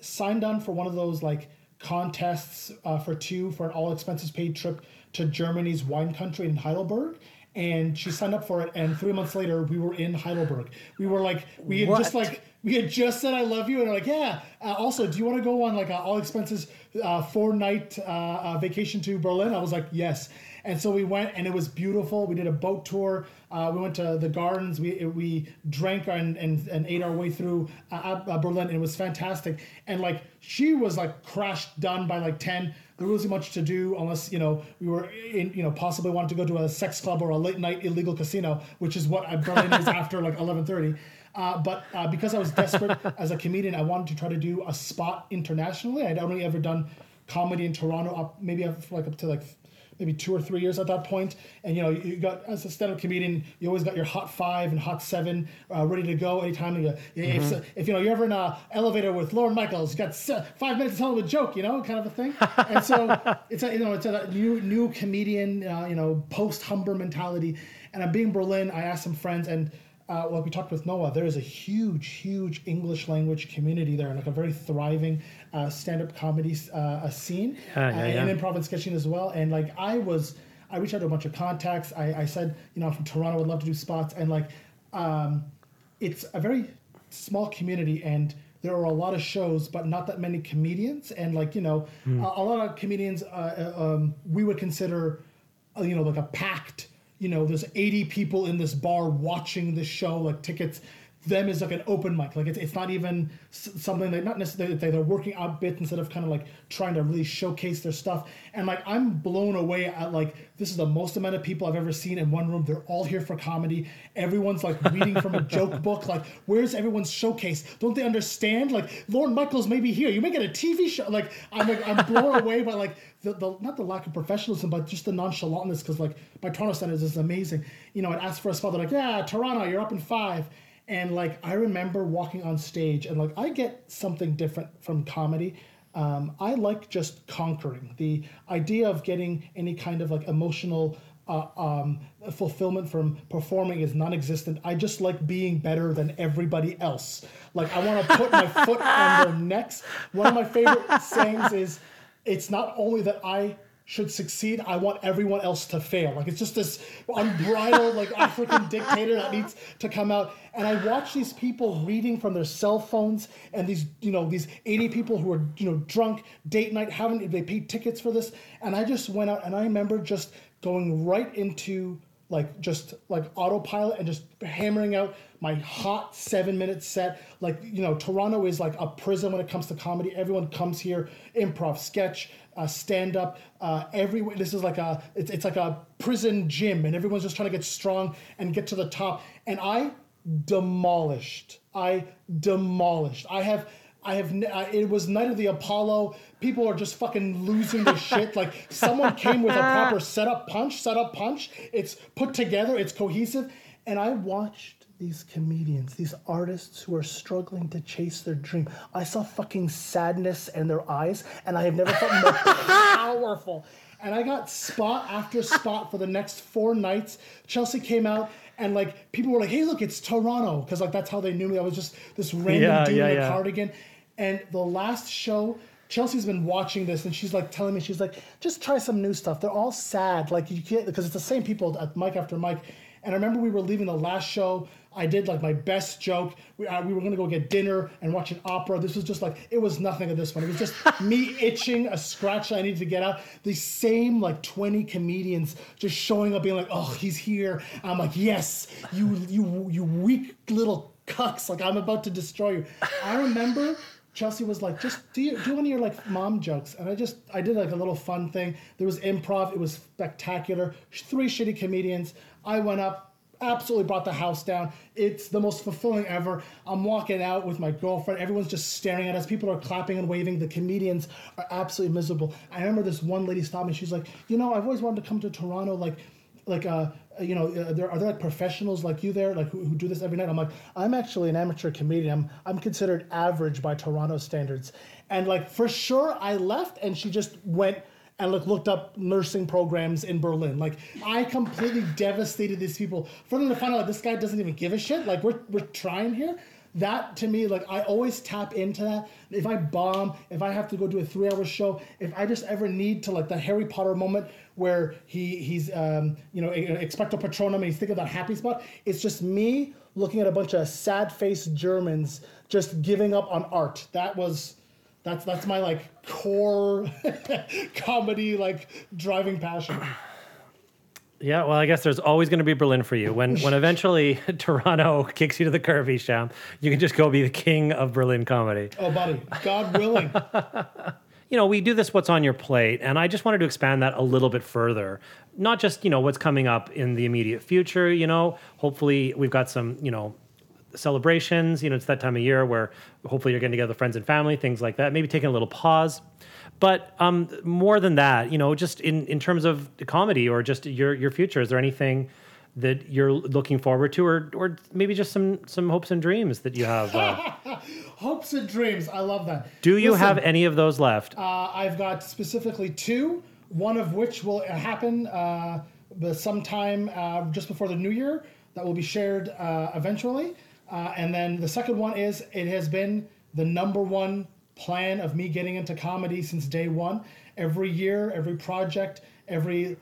S2: signed on for one of those like contests uh, for two for an all expenses paid trip to Germany's wine country in Heidelberg. And she signed up for it, and three months later, we were in Heidelberg. We were like, we had just like, we had just said I love you, and they're like, yeah. Uh, also, do you want to go on like a all expenses uh, four night uh, uh, vacation to Berlin? I was like, yes. And so we went, and it was beautiful. We did a boat tour. Uh, we went to the gardens. We we drank and and, and ate our way through uh, uh, Berlin. It was fantastic. And like she was like crashed done by like ten. There wasn't much to do unless you know we were in you know possibly wanted to go to a sex club or a late night illegal casino, which is what Berlin is *laughs* after like eleven thirty. Uh, but uh, because I was desperate as a comedian, I wanted to try to do a spot internationally. I'd only ever done comedy in Toronto up maybe up like up to like maybe two or three years at that point. And you know, you got as a stand-up comedian, you always got your hot five and hot seven uh, ready to go anytime. You, if,
S1: Mhm.
S2: if you know you're ever in an elevator with Lorne Michaels, you got five minutes to tell him a joke, you know, kind of a thing. and so *laughs* it's a you know it's a new new comedian, uh, you know, post Humber mentality. And I'm being Berlin. I asked some friends and. Uh, like we talked with Noah, there is a huge, huge English language community there, and like a very thriving uh, stand-up comedy uh, a scene,
S1: Yeah, yeah,
S2: uh,
S1: yeah.
S2: and improv and sketching as well. And like I was, I reached out to a bunch of contacts. I, I said, you know, I'm from Toronto, would love to do spots, and like, um, it's a very small community, and there are a lot of shows, but not that many comedians. And like, you know,
S1: Hmm.
S2: a, a lot of comedians, uh, uh, um, we would consider, uh, you know, like a packed. You know, there's 80 people in this bar watching this show, like tickets them is like an open mic. Like it's, it's not even something that not necessarily they're working out bits instead of kind of like trying to really showcase their stuff. And like I'm blown away at like this is the most amount of people I've ever seen in one room. They're all here for comedy. Everyone's like reading from a *laughs* joke book. Like where's everyone's showcase? Don't they understand? Like Lorne Michaels may be here. You may get a TV show. Like I'm like I'm blown away by like the, the not the lack of professionalism, but just the nonchalantness. Because like my Toronto standards is amazing. You know, I'd ask for a spot. They're like, yeah, Toronto, you're up in five. And like I remember walking on stage, and like I get something different from comedy. Um, I like just conquering the idea of getting any kind of like emotional uh, um, fulfillment from performing is non-existent. I just like being better than everybody else. Like I want to put my foot on their *laughs* necks. One of my favorite sayings is, "It's not only that I should succeed, I want everyone else to fail." Like it's just this unbridled like *laughs* African dictator that needs to come out. And I watch these people reading from their cell phones, and these you know these 80 people who are you know drunk, date night, haven't they paid tickets for this? And I just went out, and I remember just going right into like just like autopilot and just hammering out my hot seven minute set like you know toronto is like a prison when it comes to comedy everyone comes here improv sketch uh, stand up uh, every this is like a it's, it's like a prison gym and everyone's just trying to get strong and get to the top and i demolished i demolished i have I have. I- It was night of the Apollo. People are just fucking losing their shit. Like someone came with a *laughs* proper setup punch, setup punch. It's put together. It's cohesive. And I watched these comedians, these artists who are struggling to chase their dream. I saw fucking sadness in their eyes, and I have never felt more *laughs* powerful. And I got spot after spot for the next four nights. Chelsea came out. And like people were like, "Hey, look, it's Toronto," because like that's how they knew me. I was just this random
S1: Yeah,
S2: dude
S1: yeah,
S2: in a
S1: yeah.
S2: cardigan. And the last show, Chelsea's been watching this, and she's like telling me, she's like, just try some new stuff. They're all sad, like you can't because it's the same people at mic after mic. And I remember we were leaving the last show. I did like my best joke. We, uh, we were gonna go get dinner and watch an opera. This was just like it was nothing at this one. It was just *laughs* me itching a scratch that I needed to get out. The same like twenty comedians just showing up, being like, "Oh, he's here." I'm like, "Yes, you you you weak little cucks! Like I'm about to destroy you." I remember Chelsea was like, just do you, do one of your like mom jokes, and I just I did like a little fun thing. There was improv. It was spectacular. Three shitty comedians. I went up, absolutely brought the house down. It's the most fulfilling ever. I'm walking out with my girlfriend. Everyone's just staring at us. People are clapping and waving. The comedians are absolutely miserable. I remember this one lady stopped me. She's like, you know, I've always wanted to come to Toronto, like like uh you know uh, there are there like professionals like you there like who, who do this every night? I'm like i'm actually an amateur comedian. I'm i'm considered average by toronto standards. And like for sure i left and she just went and like looked up nursing programs in berlin. Like i completely devastated these people. For them to find out like this guy doesn't even give a shit. Like we're, we're trying here. That to me like i always tap into that. If i bomb if i have to go do a three hour show if i just ever need to like the harry potter moment where he he's um, you know expecto patronum and he's thinking that happy spot it's just me looking at a bunch of sad faced germans just giving up on art that was that's that's my like core *laughs* comedy like driving passion
S1: Yeah, well, I guess there's always going to be Berlin for you. When when eventually *laughs* Toronto kicks you to the curb, Sham, you can just go be the king of Berlin comedy.
S2: oh buddy god willing *laughs*
S1: You know, we do this what's on your plate, and I just wanted to expand that a little bit further. Not just, you know, what's coming up in the immediate future, you know, hopefully we've got some, you know, celebrations, you know, it's that time of year where hopefully you're getting together friends and family, things like that. Maybe taking a little pause. But um, more than that, you know, just in, in terms of comedy or just your your future, is there anything that you're looking forward to, or or maybe just some some hopes and dreams that you have? Uh, *laughs*
S2: hopes and dreams i love that
S1: do you
S2: Listen,
S1: have any of those left?
S2: Uh, I've got specifically two, one of which will happen uh, sometime uh, just before the new year that will be shared uh, eventually. Uh, and then the second one is it has been the number one plan of me getting into comedy since day one. Every year, every project, every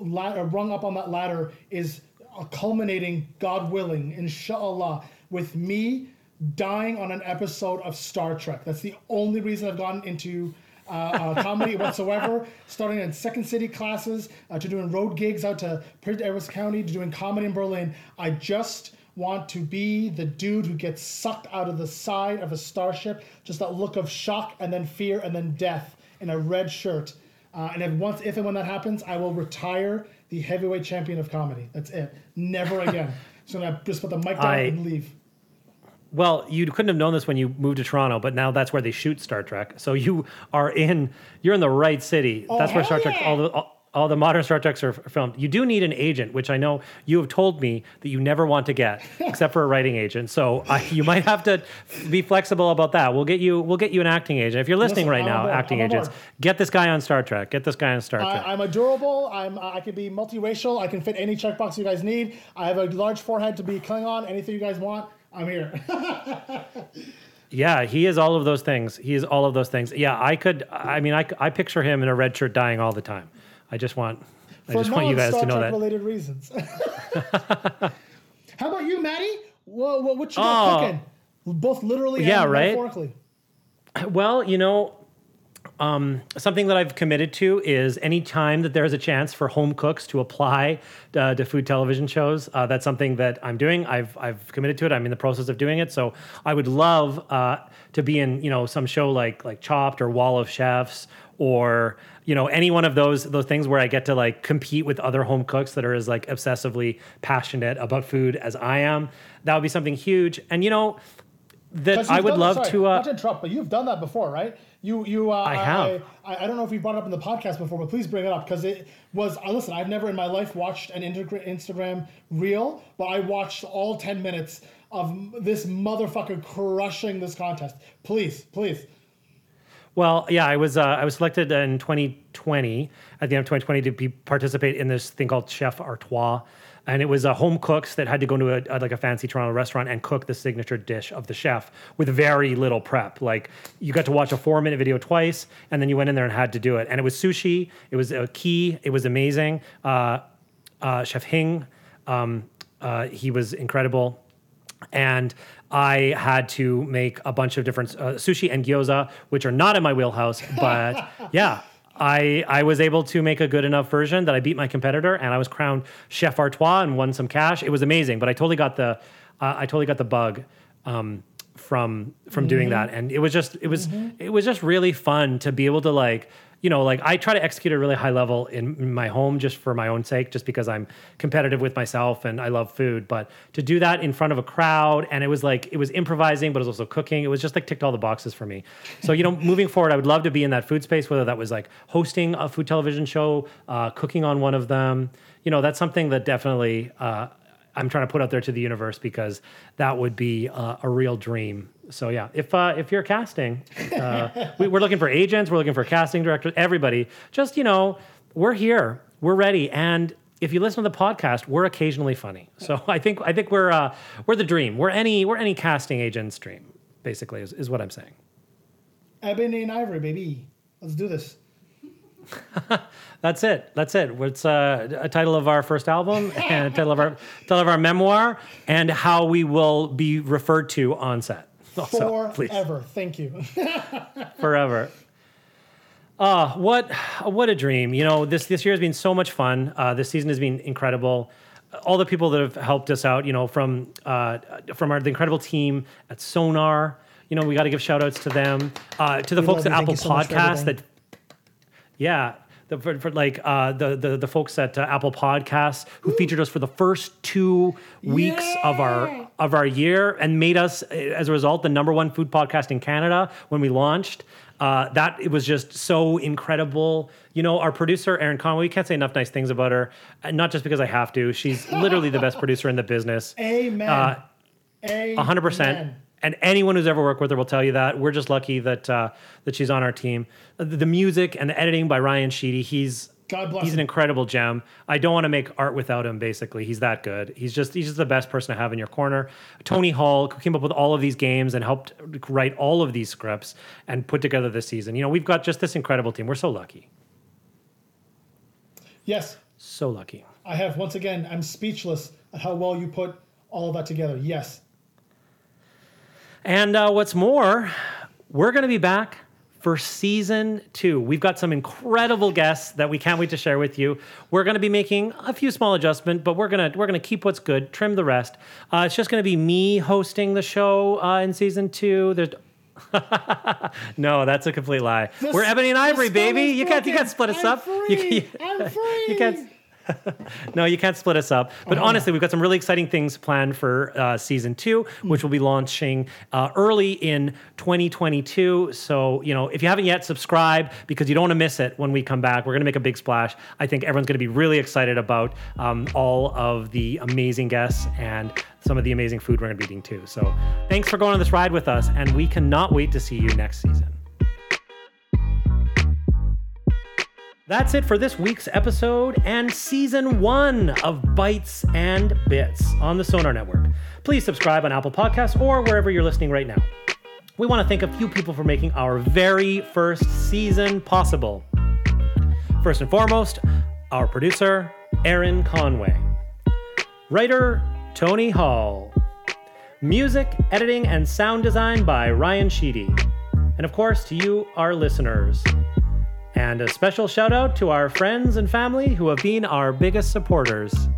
S2: ladder, rung up on that ladder is culminating, God willing, inshallah, with me dying on an episode of Star Trek. That's the only reason I've gotten into uh, uh, comedy *laughs* whatsoever. Starting in Second City classes uh, to doing road gigs out to Prince Edward County to doing comedy in Berlin. I just want to be the dude who gets sucked out of the side of a starship, just that look of shock and then fear and then death in a red shirt. Uh, and if once, if and when that happens, I will retire the heavyweight champion of comedy. That's it. Never *laughs* again. so I'm gonna just put the mic down
S1: I-
S2: and leave.
S1: Well, you couldn't have known this when you moved to Toronto, but now that's where they shoot Star Trek. So you are in, you're in the right city.
S2: Oh,
S1: that's where Star Trek,
S2: yeah.
S1: all the all, all the modern Star Treks are filmed. You do need an agent, which I know you have told me that you never want to get, *laughs* except for a writing agent. So uh, you might have to be flexible about that. We'll get you, we'll get you an acting agent. If you're listening
S2: Listen,
S1: right
S2: I'm
S1: now,
S2: on board.
S1: acting
S2: I'm
S1: agents,
S2: board.
S1: get this guy on Star Trek. Get this guy on Star Trek.
S2: I, I'm adorable. I'm I can be multiracial. I can fit any checkbox you guys need. I have a large forehead to be Klingon. Anything you guys want, I'm here. *laughs*
S1: Yeah, he is all of those things. He is all of those things. Yeah, I could. I mean, I, I picture him in a red shirt dying all the time. I just want, I just want you guys to
S2: non-Star
S1: know
S2: Trek
S1: that.
S2: related reasons. *laughs* How about you, Maddie? What, what, what you got
S1: Oh.
S2: cooking? Both literally
S1: Yeah,
S2: and
S1: right?
S2: metaphorically.
S1: Well, you know, um, something that I've committed to is any time that there is a chance for home cooks to apply uh, to food television shows, uh, that's something that I'm doing. I've I've committed to it. I'm in the process of doing it. So I would love uh, to be in you know some show like like Chopped or Wall of Chefs or you know any one of those those things where I get to like compete with other home cooks that are as like obsessively passionate about food as I am. That would be something huge. And you know that I would
S2: done-
S1: love
S2: sorry,
S1: to. Uh,
S2: not to interrupt, but you've done that before, right? You, you. Uh,
S1: I have.
S2: I, I don't know if you brought it up in the podcast before, but please bring it up because it was. Uh, listen, I've never in my life watched an integra- Instagram reel, but I watched all ten minutes of this motherfucker crushing this contest. Please, please.
S1: Well, yeah, I was uh, I was selected in 2020 at the end of 2020 to be participate in this thing called Chef Artois, and it was uh, home cooks that had to go into a, a- like a fancy Toronto restaurant and cook the signature dish of the chef with very little prep. Like you got to watch a four minute video twice, and then you went in there and had to do it. And it was sushi. It was a key. It was amazing. Uh, uh, Chef Hing, um, uh, he was incredible and I had to make a bunch of different uh, sushi and gyoza, which are not in my wheelhouse. But *laughs* yeah, I I was able to make a good enough version that I beat my competitor, and I was crowned chef Artois and won some cash. It was amazing, but I totally got the uh, I totally got the bug. Um, from from doing
S5: Mhm.
S1: that and it was just it was it was just really fun to be able to like you know like i try to execute at a really high level in, my home just for my own sake just because i'm competitive with myself and i love food. But to do that in front of a crowd and it was like it was improvising but it was also cooking. It was just like ticked all the boxes for me. So you know *laughs* moving forward i would love to be in that food space whether that was like hosting a food television show uh, cooking on one of them. You know that's something that definitely uh, I'm trying to put out there to the universe because that would be uh, a real dream. So yeah, if uh, if you're casting, uh, *laughs* we, we're looking for agents, we're looking for casting directors, everybody. Just you know, we're here, we're ready, and if you listen to the podcast, we're occasionally funny. So *laughs* I think I think we're uh, we're the dream. We're any we're any casting agent's dream. Basically, is, is what I'm saying.
S2: Ebony and Ivory, baby. Let's do this. *laughs*
S1: That's it. That's it. It's uh, a title of our first album and a title of our title of our memoir and how we will be referred to on set. Also, please.
S2: Forever. Thank you. *laughs*
S1: forever. Uh, what what a dream. You know, this this year has been so much fun. Uh, this season has been incredible. All the people that have helped us out, you know, from uh, from our the incredible team at Sonar. You know, we got to give shout outs to them. Uh, to the
S2: We
S1: folks at Apple
S2: so
S1: Podcasts that yeah. The, for, for like uh, the, the the folks at uh, Apple Podcasts who featured us for the first two weeks of our of our year and made us uh, as a result the number one food podcast in Canada when we launched. Uh, that it was just so incredible. You know, our producer Erin Conway. We can't say enough nice things about her. Not just because I have to. She's literally the best producer in the business. *laughs*
S2: Amen.
S1: Uh,
S2: Amen.
S1: a hundred percent. And anyone who's ever worked with her will tell you that. We're just lucky that uh, that she's on our team. The, the music and the editing by Ryan Sheedy. He's
S2: God bless
S1: he's an incredible gem. I don't want to make art without him. Basically, he's that good. He's just he's just the best person to have in your corner. Tony Hall came up with all of these games and helped write all of these scripts and put together this season. You know, we've got just this incredible team. We're so lucky.
S2: Yes,
S1: So lucky.
S2: I have. Once again, I'm speechless at how well you put all of that together. Yes.
S1: And uh, what's more, we're going to be back for season two. We've got some incredible guests that we can't wait to share with you. We're going to be making a few small adjustments, but we're gonna we're gonna keep what's good, trim the rest. Uh, it's just going to be me hosting the show uh, in season two. There's *laughs* no, that's a complete lie.
S2: The
S1: We're Ebony and Ivory, baby. You can't you can't split us
S2: I'm
S1: up. *laughs* You,
S2: free.
S1: can-
S2: I'm free. *laughs*
S1: you can't. *laughs* no, you can't split us up. But honestly, we've got some really exciting things planned for uh, season two, which will be launching uh, early in 2022. So, you know, if you haven't yet, subscribe because you don't want to miss it when we come back. We're going to make a big splash. I think everyone's going to be really excited about um, all of the amazing guests and some of the amazing food we're going to be eating too. So, thanks for going on this ride with us, and we cannot wait to see you next season. That's it for this week's episode and season one of Bites and Bits on the Sonar Network. Please subscribe on Apple Podcasts or wherever you're listening right now. We want to thank a few people for making our very first season possible. First and foremost, our producer, Aaron Conway. Writer, Tony Hall. Music, editing, and sound design by Ryan Sheedy. And of course, to you, our listeners. And a special shout out to our friends and family who have been our biggest supporters.